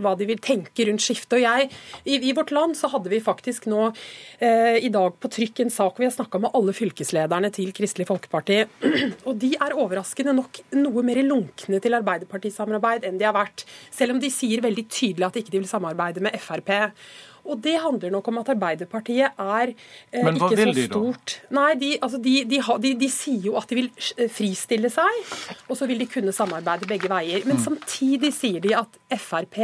hva de vil tenke rundt skiftet. Og jeg, i, i, vårt land så hadde vi faktisk nå eh, i dag på trykk en sak hvor vi har snakka med alle fylkeslederne til Kristelig Folkeparti. Og de er overraskende nok noe mer lunkne til Arbeiderpartisamarbeid enn de har vært vært. Selv om de sier veldig tydelig at de ikke vil samarbeide med Frp. Og det handler nok om at Arbeiderpartiet er eh, ikke så stort. De, Nei, de, altså de, de, sier jo at de vil eh, fristille seg, og så vil de kunne samarbeide begge veier. Men mm. samtidig sier de at Frp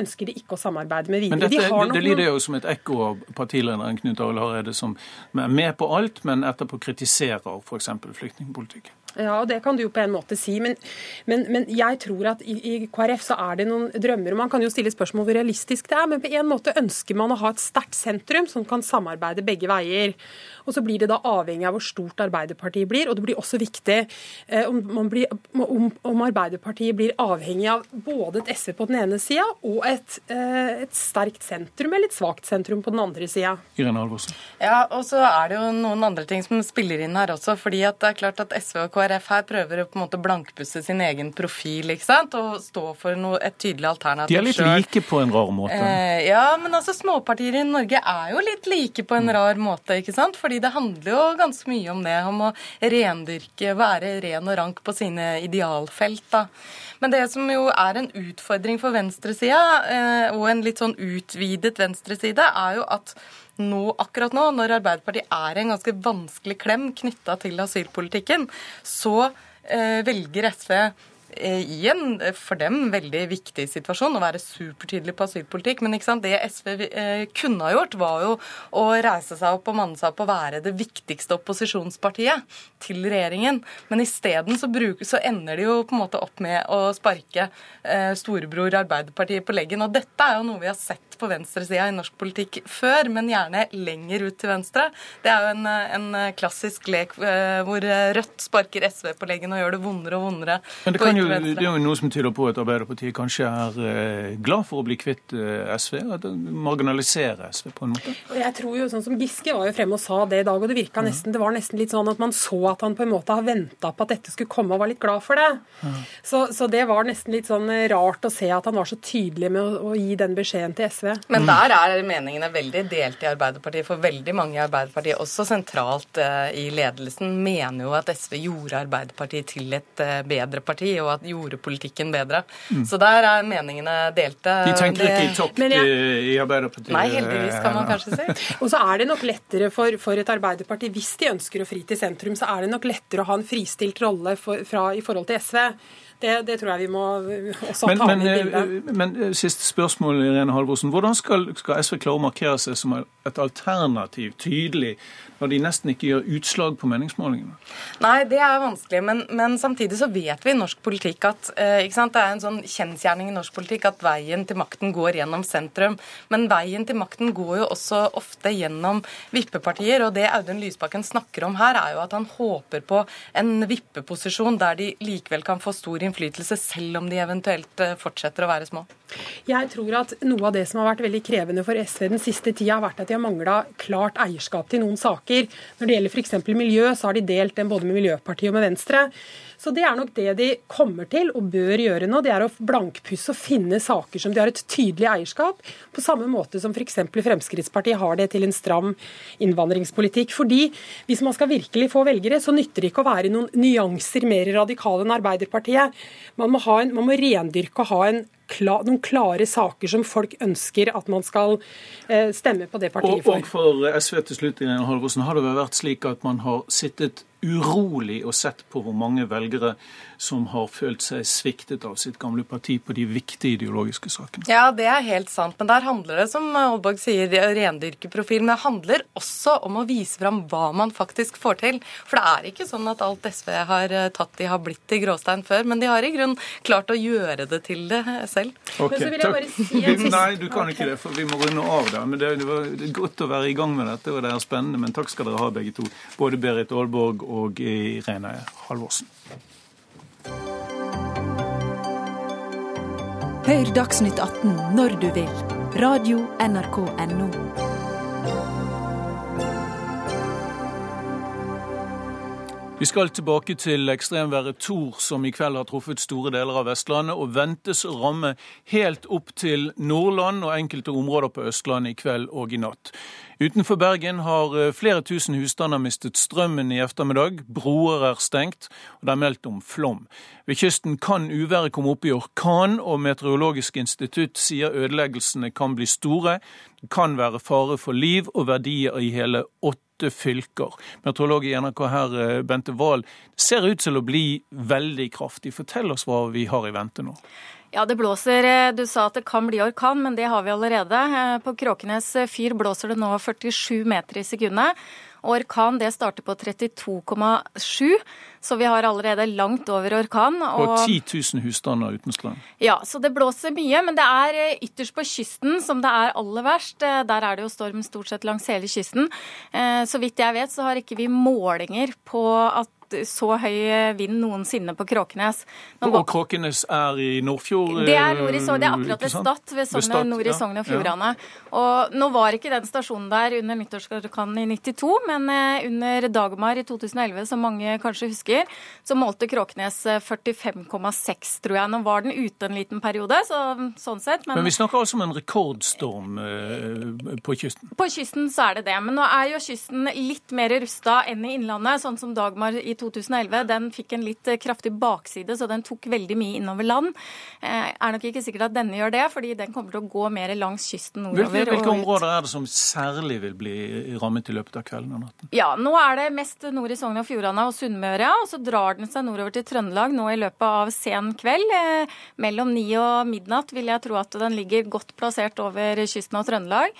ønsker de ikke å samarbeide med videre. Men dette, de det, det lyder jo som et ekko av partilederen Knut Arild Hareide, som er med på alt, men etterpå kritiserer f.eks. flyktningpolitikken. Ja, og det kan du jo på en måte si. Men, men, men jeg tror at i, i, KrF så er det noen drømmer. og Man kan jo stille spørsmål hvor realistisk det er, men på en måte ønsker man å ha et sterkt sentrum som kan samarbeide begge veier. Og så blir det da avhengig av hvor stort Arbeiderpartiet blir. Og det blir også viktig eh, om, blir, om, om, Arbeiderpartiet blir avhengig av både et SV på den ene sida og et, eh, et, sterkt sentrum eller et svakt sentrum på den andre sida. Ja, og så er det jo noen andre ting som spiller inn her også. fordi at det er klart at SV og KrF her prøver å på en måte blankpusse sin egen profil ikke sant? og stå for noe, et tydelig alternativ sjøl. De er litt selv. like på en rar måte. Eh, ja, men altså småpartier i Norge er jo litt like på en rar måte. ikke sant? Fordi det handler jo ganske mye om det, om å rendyrke, være ren og rank på sine idealfelt. da. Men det som jo er en utfordring for venstresida, eh, og en litt sånn utvidet venstreside, er jo at nå, akkurat nå, når Arbeiderpartiet er i en ganske vanskelig klem knytta til asylpolitikken, så eh, velger SV i en eh, for dem veldig viktig situasjon å være supertydelig på asylpolitikk. Men det SV eh, kunne ha gjort, var jo å reise seg opp og manne seg opp og være det viktigste opposisjonspartiet til regjeringen. Men isteden så, så ender de jo på en måte opp med å sparke storebror Arbeiderpartiet på leggen. Og dette er jo noe vi har sett på venstresida i norsk politikk før, men gjerne lenger ut til venstre. Det er jo en, en klassisk lek hvor Rødt sparker SV på leggen og gjør det vondere og vondere. Men det kan jo, det er jo noe som tyder på at Arbeiderpartiet kanskje er eh, glad for å bli kvitt eh, SV? At marginalisere SV på en måte? Jeg tror jo, sånn som Giske var jo fremme og sa det i dag, og det virka nesten, det var nesten litt sånn at man så at han på en måte har venta på at dette skulle komme, og var litt glad for det. Så, så, det var nesten litt sånn rart å se at han var så tydelig med å, å gi den beskjeden til SV. Men der er meningene veldig delt i Arbeiderpartiet. For veldig mange i Arbeiderpartiet, også sentralt i ledelsen, mener jo at SV gjorde Arbeiderpartiet til et bedre parti, og at gjorde politikken bedre. Mm. Så der er meningene delte. De tenker det... ikke i topp jeg... i Arbeiderpartiet? Nei, heldigvis, kan man kanskje si. og så er det nok lettere for, for, et Arbeiderparti, hvis de ønsker å fri til sentrum, så er det nok lettere å ha en fristilt rolle for, fra, i forhold til SV. Det, det, tror jeg vi må også men, ta med i bildet. Eh, men eh, siste spørsmål, Irene Halvorsen. Hvordan skal, skal SV klare å markere seg som et alternativ, tydelig, når de nesten ikke gjør utslag på meningsmålingene? Nei, det er vanskelig. Men, men samtidig så vet vi i norsk politikk at eh, det er en sånn kjensgjerning i norsk politikk at veien til makten går gjennom sentrum. Men veien til makten går jo også ofte gjennom vippepartier. Og det Audun Lysbakken snakker om her, er jo at han håper på en vippeposisjon der de likevel kan få stor innflytelse, selv om de eventuelt eh, fortsetter å være små. Jeg tror at noe av det som har vært veldig krevende for SV den siste tida, har vært at de har mangla klart eierskap til noen saker. Når det gjelder f.eks. miljø, så har de delt den både med Miljøpartiet og med Venstre. Så det er nok det de kommer til og bør gjøre nå. Det er å blankpusse og finne saker som de har et tydelig eierskap, på samme måte som f.eks. Fremskrittspartiet har det til en stram innvandringspolitikk. Fordi hvis man skal virkelig få velgere, så nytter det ikke å være noen nyanser mer radikale enn Arbeiderpartiet. Man må, en, man må rendyrke og ha en klar, noen klare saker som folk ønsker at man skal eh, stemme på det partiet for. Og, og for SV til slutt, Halvorsen, har det vært slik at man har sittet urolig og sett på hvor mange velgere som har følt seg sviktet av sitt gamle parti på de viktige ideologiske sakene. Ja, det er helt sant. Men der handler det, som Aalborg sier, rendyrke profil. Men det handler også om å vise fram hva man faktisk får til. For det er ikke sånn at alt SV har eh, tatt de har blitt til gråstein før, men de har i grunn klart å gjøre det til det selv. Ok, takk. Si Nei, du kan okay. ikke det, for vi må runde av der. Men det, det var godt å være i gang med dette, og det er spennende. Men takk skal dere ha, begge to. Både Berit Aalborg og Irene Halvorsen. Hør Dagsnytt 18 når du vil. Radio NRK Radio.nrk.no. Vi skal tilbake til ekstremværet Tor, som i kveld har truffet store deler av Vestlandet, og ventes å ramme helt opp til Nordland og enkelte områder på Østlandet i kveld og i natt. Utenfor Bergen har eh, flere tusen husstander mistet strømmen i ettermiddag. Broer er stengt, og det er meldt om flom. Ved kysten kan uværet komme opp i orkan, og Meteorologisk institutt sier ødeleggelsene kan bli store. Det kan være fare for liv og verdier i hele åtte fylker. Meteorolog i NRK her, eh, Bente Wahl, ser ut til å bli veldig kraftig. Fortell oss hva vi har i vente nå. Ja, det blåser. Eh, du sa at det kan bli orkan, men det har vi allerede. Eh, på Kråkenes fyr blåser det nå 47 meter i sekundet. Orkan det starter på 32,7, så vi har allerede langt over orkan. Og, og 10 000 husstander uten strøm. Ja, så det blåser mye. Men det er eh, ytterst på kysten som det er aller verst. Der er det jo storm stort sett langs hele kysten. Så vidt jeg vet, så har ikke vi målinger på at så høy vind noensinne på Kråkenes. Nå, og Kråkenes er i Nordfjord? Det er nord i Sogn, det er akkurat ved Stad, ved Sogn, nord i Sogn og Fjordane. Ja. Og nå var ikke den stasjonen der under nyttårsorkanen i 92, men eh, under Dagmar i 2011, som mange kanskje husker, så målte Kråkenes 45,6, eh, tror jeg. Nå var den ute en liten periode, så, sånn sett. Men, men vi snakker altså om en rekordstorm eh, på kysten? På kysten så er det det. Men nå er jo kysten litt mer rusta enn i Innlandet, sånn som Dagmar i 2011 den fikk en litt eh, kraftig bakside, så den tok veldig mye innover land. Eh, er nok ikke sikkert at denne gjør det, fordi den kommer til å gå mer langs kysten nordover. Hvilke, hvilke områder er det som særlig vil bli rammet i løpet av kvelden og natten? Ja, Nå er det mest nord i Sogn og Fjordane og Sunnmøre, og så drar den seg nordover til Trøndelag nå i løpet av sen kveld. Eh, mellom ni og midnatt vil jeg tro at den ligger godt plassert over kysten av Trøndelag.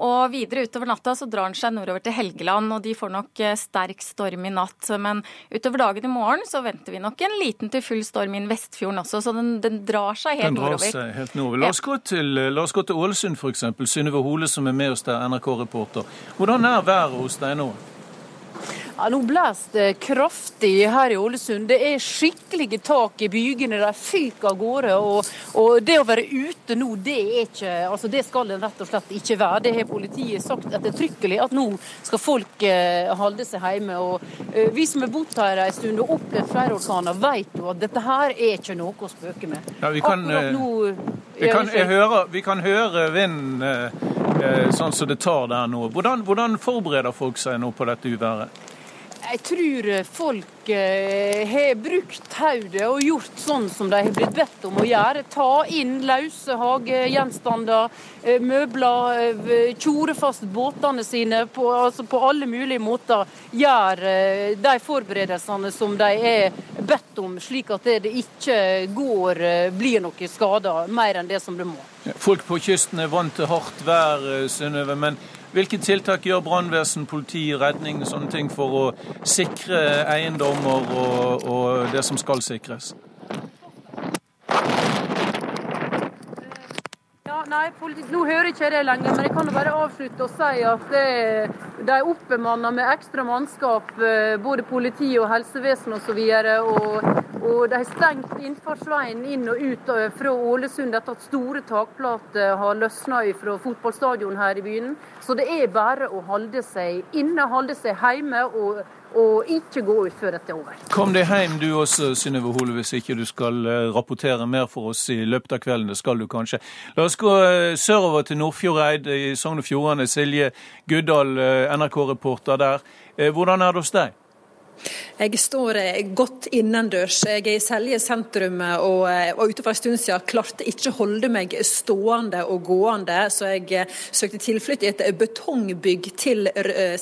Og videre utover natta så drar den seg nordover til Helgeland, og de får nok eh, sterk storm i natt. Men utover dagen i morgen så venter vi nok en liten til full storm inn Vestfjorden også, så den, den drar seg helt nordover. Den drar seg helt nordover. La oss gå til, la oss gå til Ålesund f.eks. Synnøve Hole som er med oss der, NRK-reporter. Hvordan er været hos deg nå? Ja, Nå blåser det kraftig her i Ålesund. Det er skikkelige tak i bygene. De fyker av gårde. Og, og, det å være ute nå, det er ikke altså det skal en rett og slett ikke være. Det har politiet sagt ettertrykkelig, at nå skal folk eh, holde seg hjemme. Og eh, Vi som har bodd her en stund og opplevd flere orkaner, vet jo at dette her er ikke noe å spøke med. Ja, vi kan, nå vi kan, høre, vi kan høre vinden eh, sånn som det tar der nå. Hvordan, hvordan forbereder folk seg nå på dette uværet? Jeg tror folk eh, har brukt hodet og gjort sånn som de har blitt bedt om å gjøre. Ta inn løse hagegjenstander, eh, møbler, eh, tjore fast båtene sine på, altså på alle mulige måter. Gjør eh, de forberedelsene som de er bedt om, slik at det ikke går, blir noe skader mer enn det som det må. Folk på kysten er vant til hardt vær, Synnøve. men hvilke tiltak gjør brannvesen, politi, redning sånne ting for å sikre eiendommer og, og det som skal sikres? Nei, Nå hører ikke jeg det lenger, men jeg kan jo bare avslutte og si at det, de er oppbemanna med ekstra mannskap, eh, både politi og helsevesen osv. Og, og, og de har stengt innfartsveien inn og ut eh, fra Ålesund etter at store takplater har løsna fra fotballstadion her i byen. Så det er bare å holde seg inne, holde seg hjemme og, og ikke gå ut før dette er over. Kom deg hjem du også, Synnøve Hole, hvis ikke du skal eh, rapportere mer for oss i løpet av kvelden. Det skal du kanskje. La oss gå sørover til Nordfjordeid i Sogn og Fjordane. Silje Guddal, NRK-reporter der. Hvordan er det hos deg? Jeg står eh, godt innendørs. Jeg er i Selje sentrum og eh, ute for en stund siden. Klarte ikke holde meg stående og gående, så jeg eh, søkte tilflukt i et betongbygg til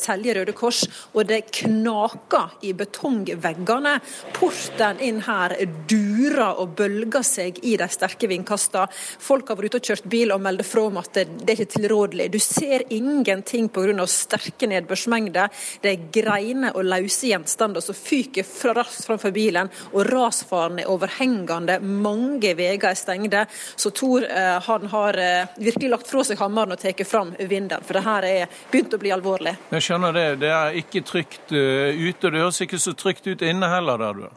Selje Røde Kors. Og det knaker i betongveggene. Porten inn her durer og bølger seg i de sterke vindkastene. Folk har vært ute og kjørt bil og melder fra om at det er ikke tilrådelig. Du ser ingenting pga. sterke nedbørsmengder. Det er greiner og løse gjenstander som fyker fra raskt framfor bilen, og rasfaren er overhengende. Mange veier er stengte. Så Tor eh, han har eh, virkelig lagt fra seg hammeren og tatt fram vinden, for det her er begynt å bli alvorlig. Jeg skjønner det. Det er ikke trygt uh, ute, det høres ikke så trygt ut inne heller der du er.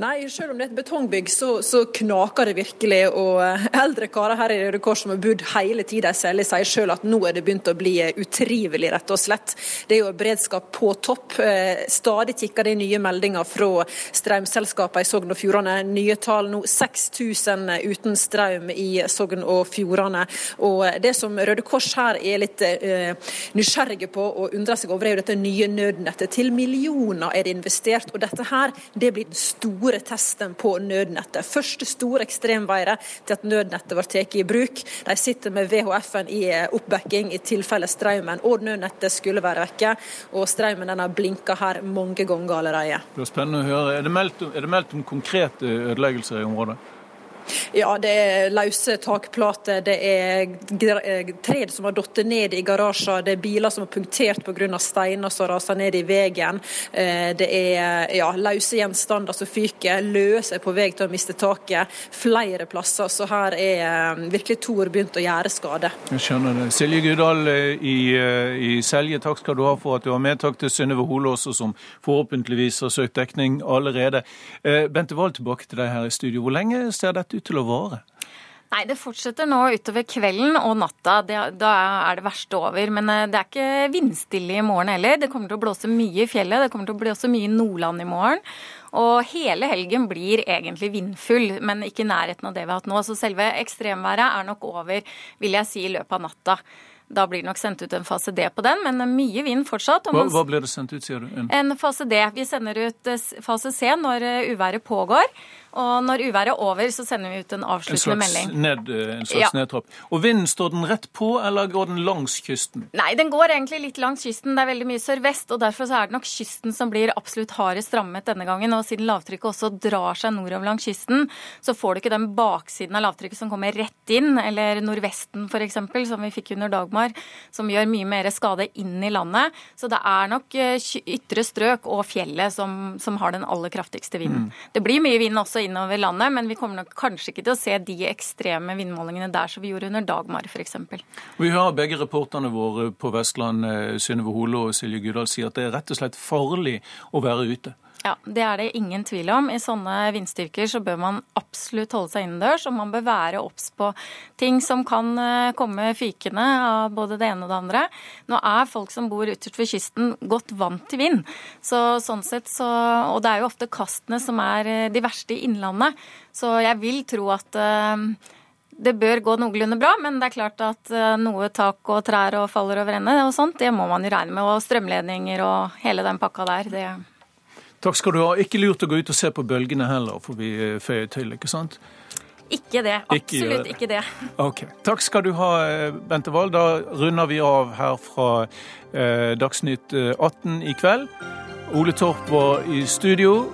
Nei, selv om det er et betongbygg, så, så knaker det virkelig. Og eh, eldre karer her i Røde Kors som har bodd hele tida i Selje, sier selv at nå er det begynt å bli eh, utrivelig, rett og slett. Det er jo beredskap på topp. Eh, stadig tikker det nye meldinger fra strømselskapene i Sogn og Fjordane. Nye tall nå 6000 uten strøm i Sogn og Fjordane. Og det som Røde Kors her er litt uh, nysgjerrige på og undrer seg over, er jo dette nye nødnettet. Til millioner er det investert, og dette her det blir stor store testen på nødnettet. Første store ekstremværet til at nødnettet var tatt i bruk. De sitter med VHF-en i eh, oppbacking i tilfelle strømmen og nødnettet skulle være vekke. Og strømmen den har blinka her mange ganger allerede. Det er spennende å høre. Er det meldt, er det meldt om konkrete ødeleggelser i området? Ja, det er løse takplater, det er eh, tre som har falt ned i garasjer, det er biler som har punktert pga. steiner som raser ned i veien. Eh, det er ja, løse gjenstander som fyker, løs er på vei til å miste taket flere plasser. Så her er eh, virkelig Tor begynt å gjøre skade. Jeg skjønner det. Silje Gudal i, i Selje, takk skal du ha for at du var med. Takk til Synnøve Hole som forhåpentligvis har søkt dekning allerede. Bente Wahl, tilbake til deg her i studio. Hvor lenge ser dette ut til å vare? Nei, Det fortsetter nå utover kvelden og natta. Det, da er det verste over. Men eh, det er ikke vindstille i morgen heller. Det kommer til å blåse mye i fjellet. Det kommer til å blåse mye i Nordland i morgen. Og hele helgen blir egentlig vindfull, men ikke i nærheten av det vi har hatt nå. Så selve ekstremværet er nok over, vil jeg si, i løpet av natta. Da blir det nok sendt ut en fase D på den, men mye vind fortsatt. Hva, hva blir det sendt ut, sier du? En... en fase D. Vi sender ut eh, fase C når eh, uværet pågår. Og når uværet er over, så sender vi ut en avsluttende melding. Ned, eh, en slags ja. nedtrapp. Og vinden, står den rett på, eller går den langs kysten? Nei, den går egentlig litt langs kysten. Det er veldig mye sørvest, og derfor er det nok kysten som blir absolutt hardest rammet denne gangen. Og siden lavtrykket også drar seg nordover langs kysten, så får du ikke den baksiden av lavtrykket som kommer rett inn, eller nordvesten f.eks., som vi fikk under Dagmar, som gjør mye mer skade inn i landet. Så det er nok eh, ytre strøk og fjellet som, som har den aller kraftigste vinden. Mm. Det blir mye vind også innover landet, men vi kommer nok kanskje ikke til å se de ekstreme vindmålingene der som vi gjorde under Dagmar f.eks. Vi hører begge reporterne våre på Vestland, eh, Synnøve Hole og Silje Gudal, si at det er rett og slett farlig å være ute. Ja, Det er det ingen tvil om. I sånne vindstyrker så bør man absolutt holde seg innendørs, og man bør være obs på ting som kan eh, komme fykende av både det ene og det andre. Nå er folk som bor ytterst ved kysten godt vant til vind, så sånn sett så Og det er jo ofte kastene som er eh, de verste i innlandet, så jeg vil tro at uh, det bør gå noenlunde bra, men det er klart at noe tak og trær og faller over ende og sånt, det må man jo regne med. Og strømledninger og hele den pakka der. det Takk skal du ha. Ikke lurt å gå ut og se på bølgene heller, for vi føyer føye til, ikke sant? Ikke det. Absolutt ikke, ikke det. Ok. Takk skal du ha, eh, Bente Wahl. Da runder vi av her fra eh, Dagsnytt 18 i kveld. Ole Torp var i studio.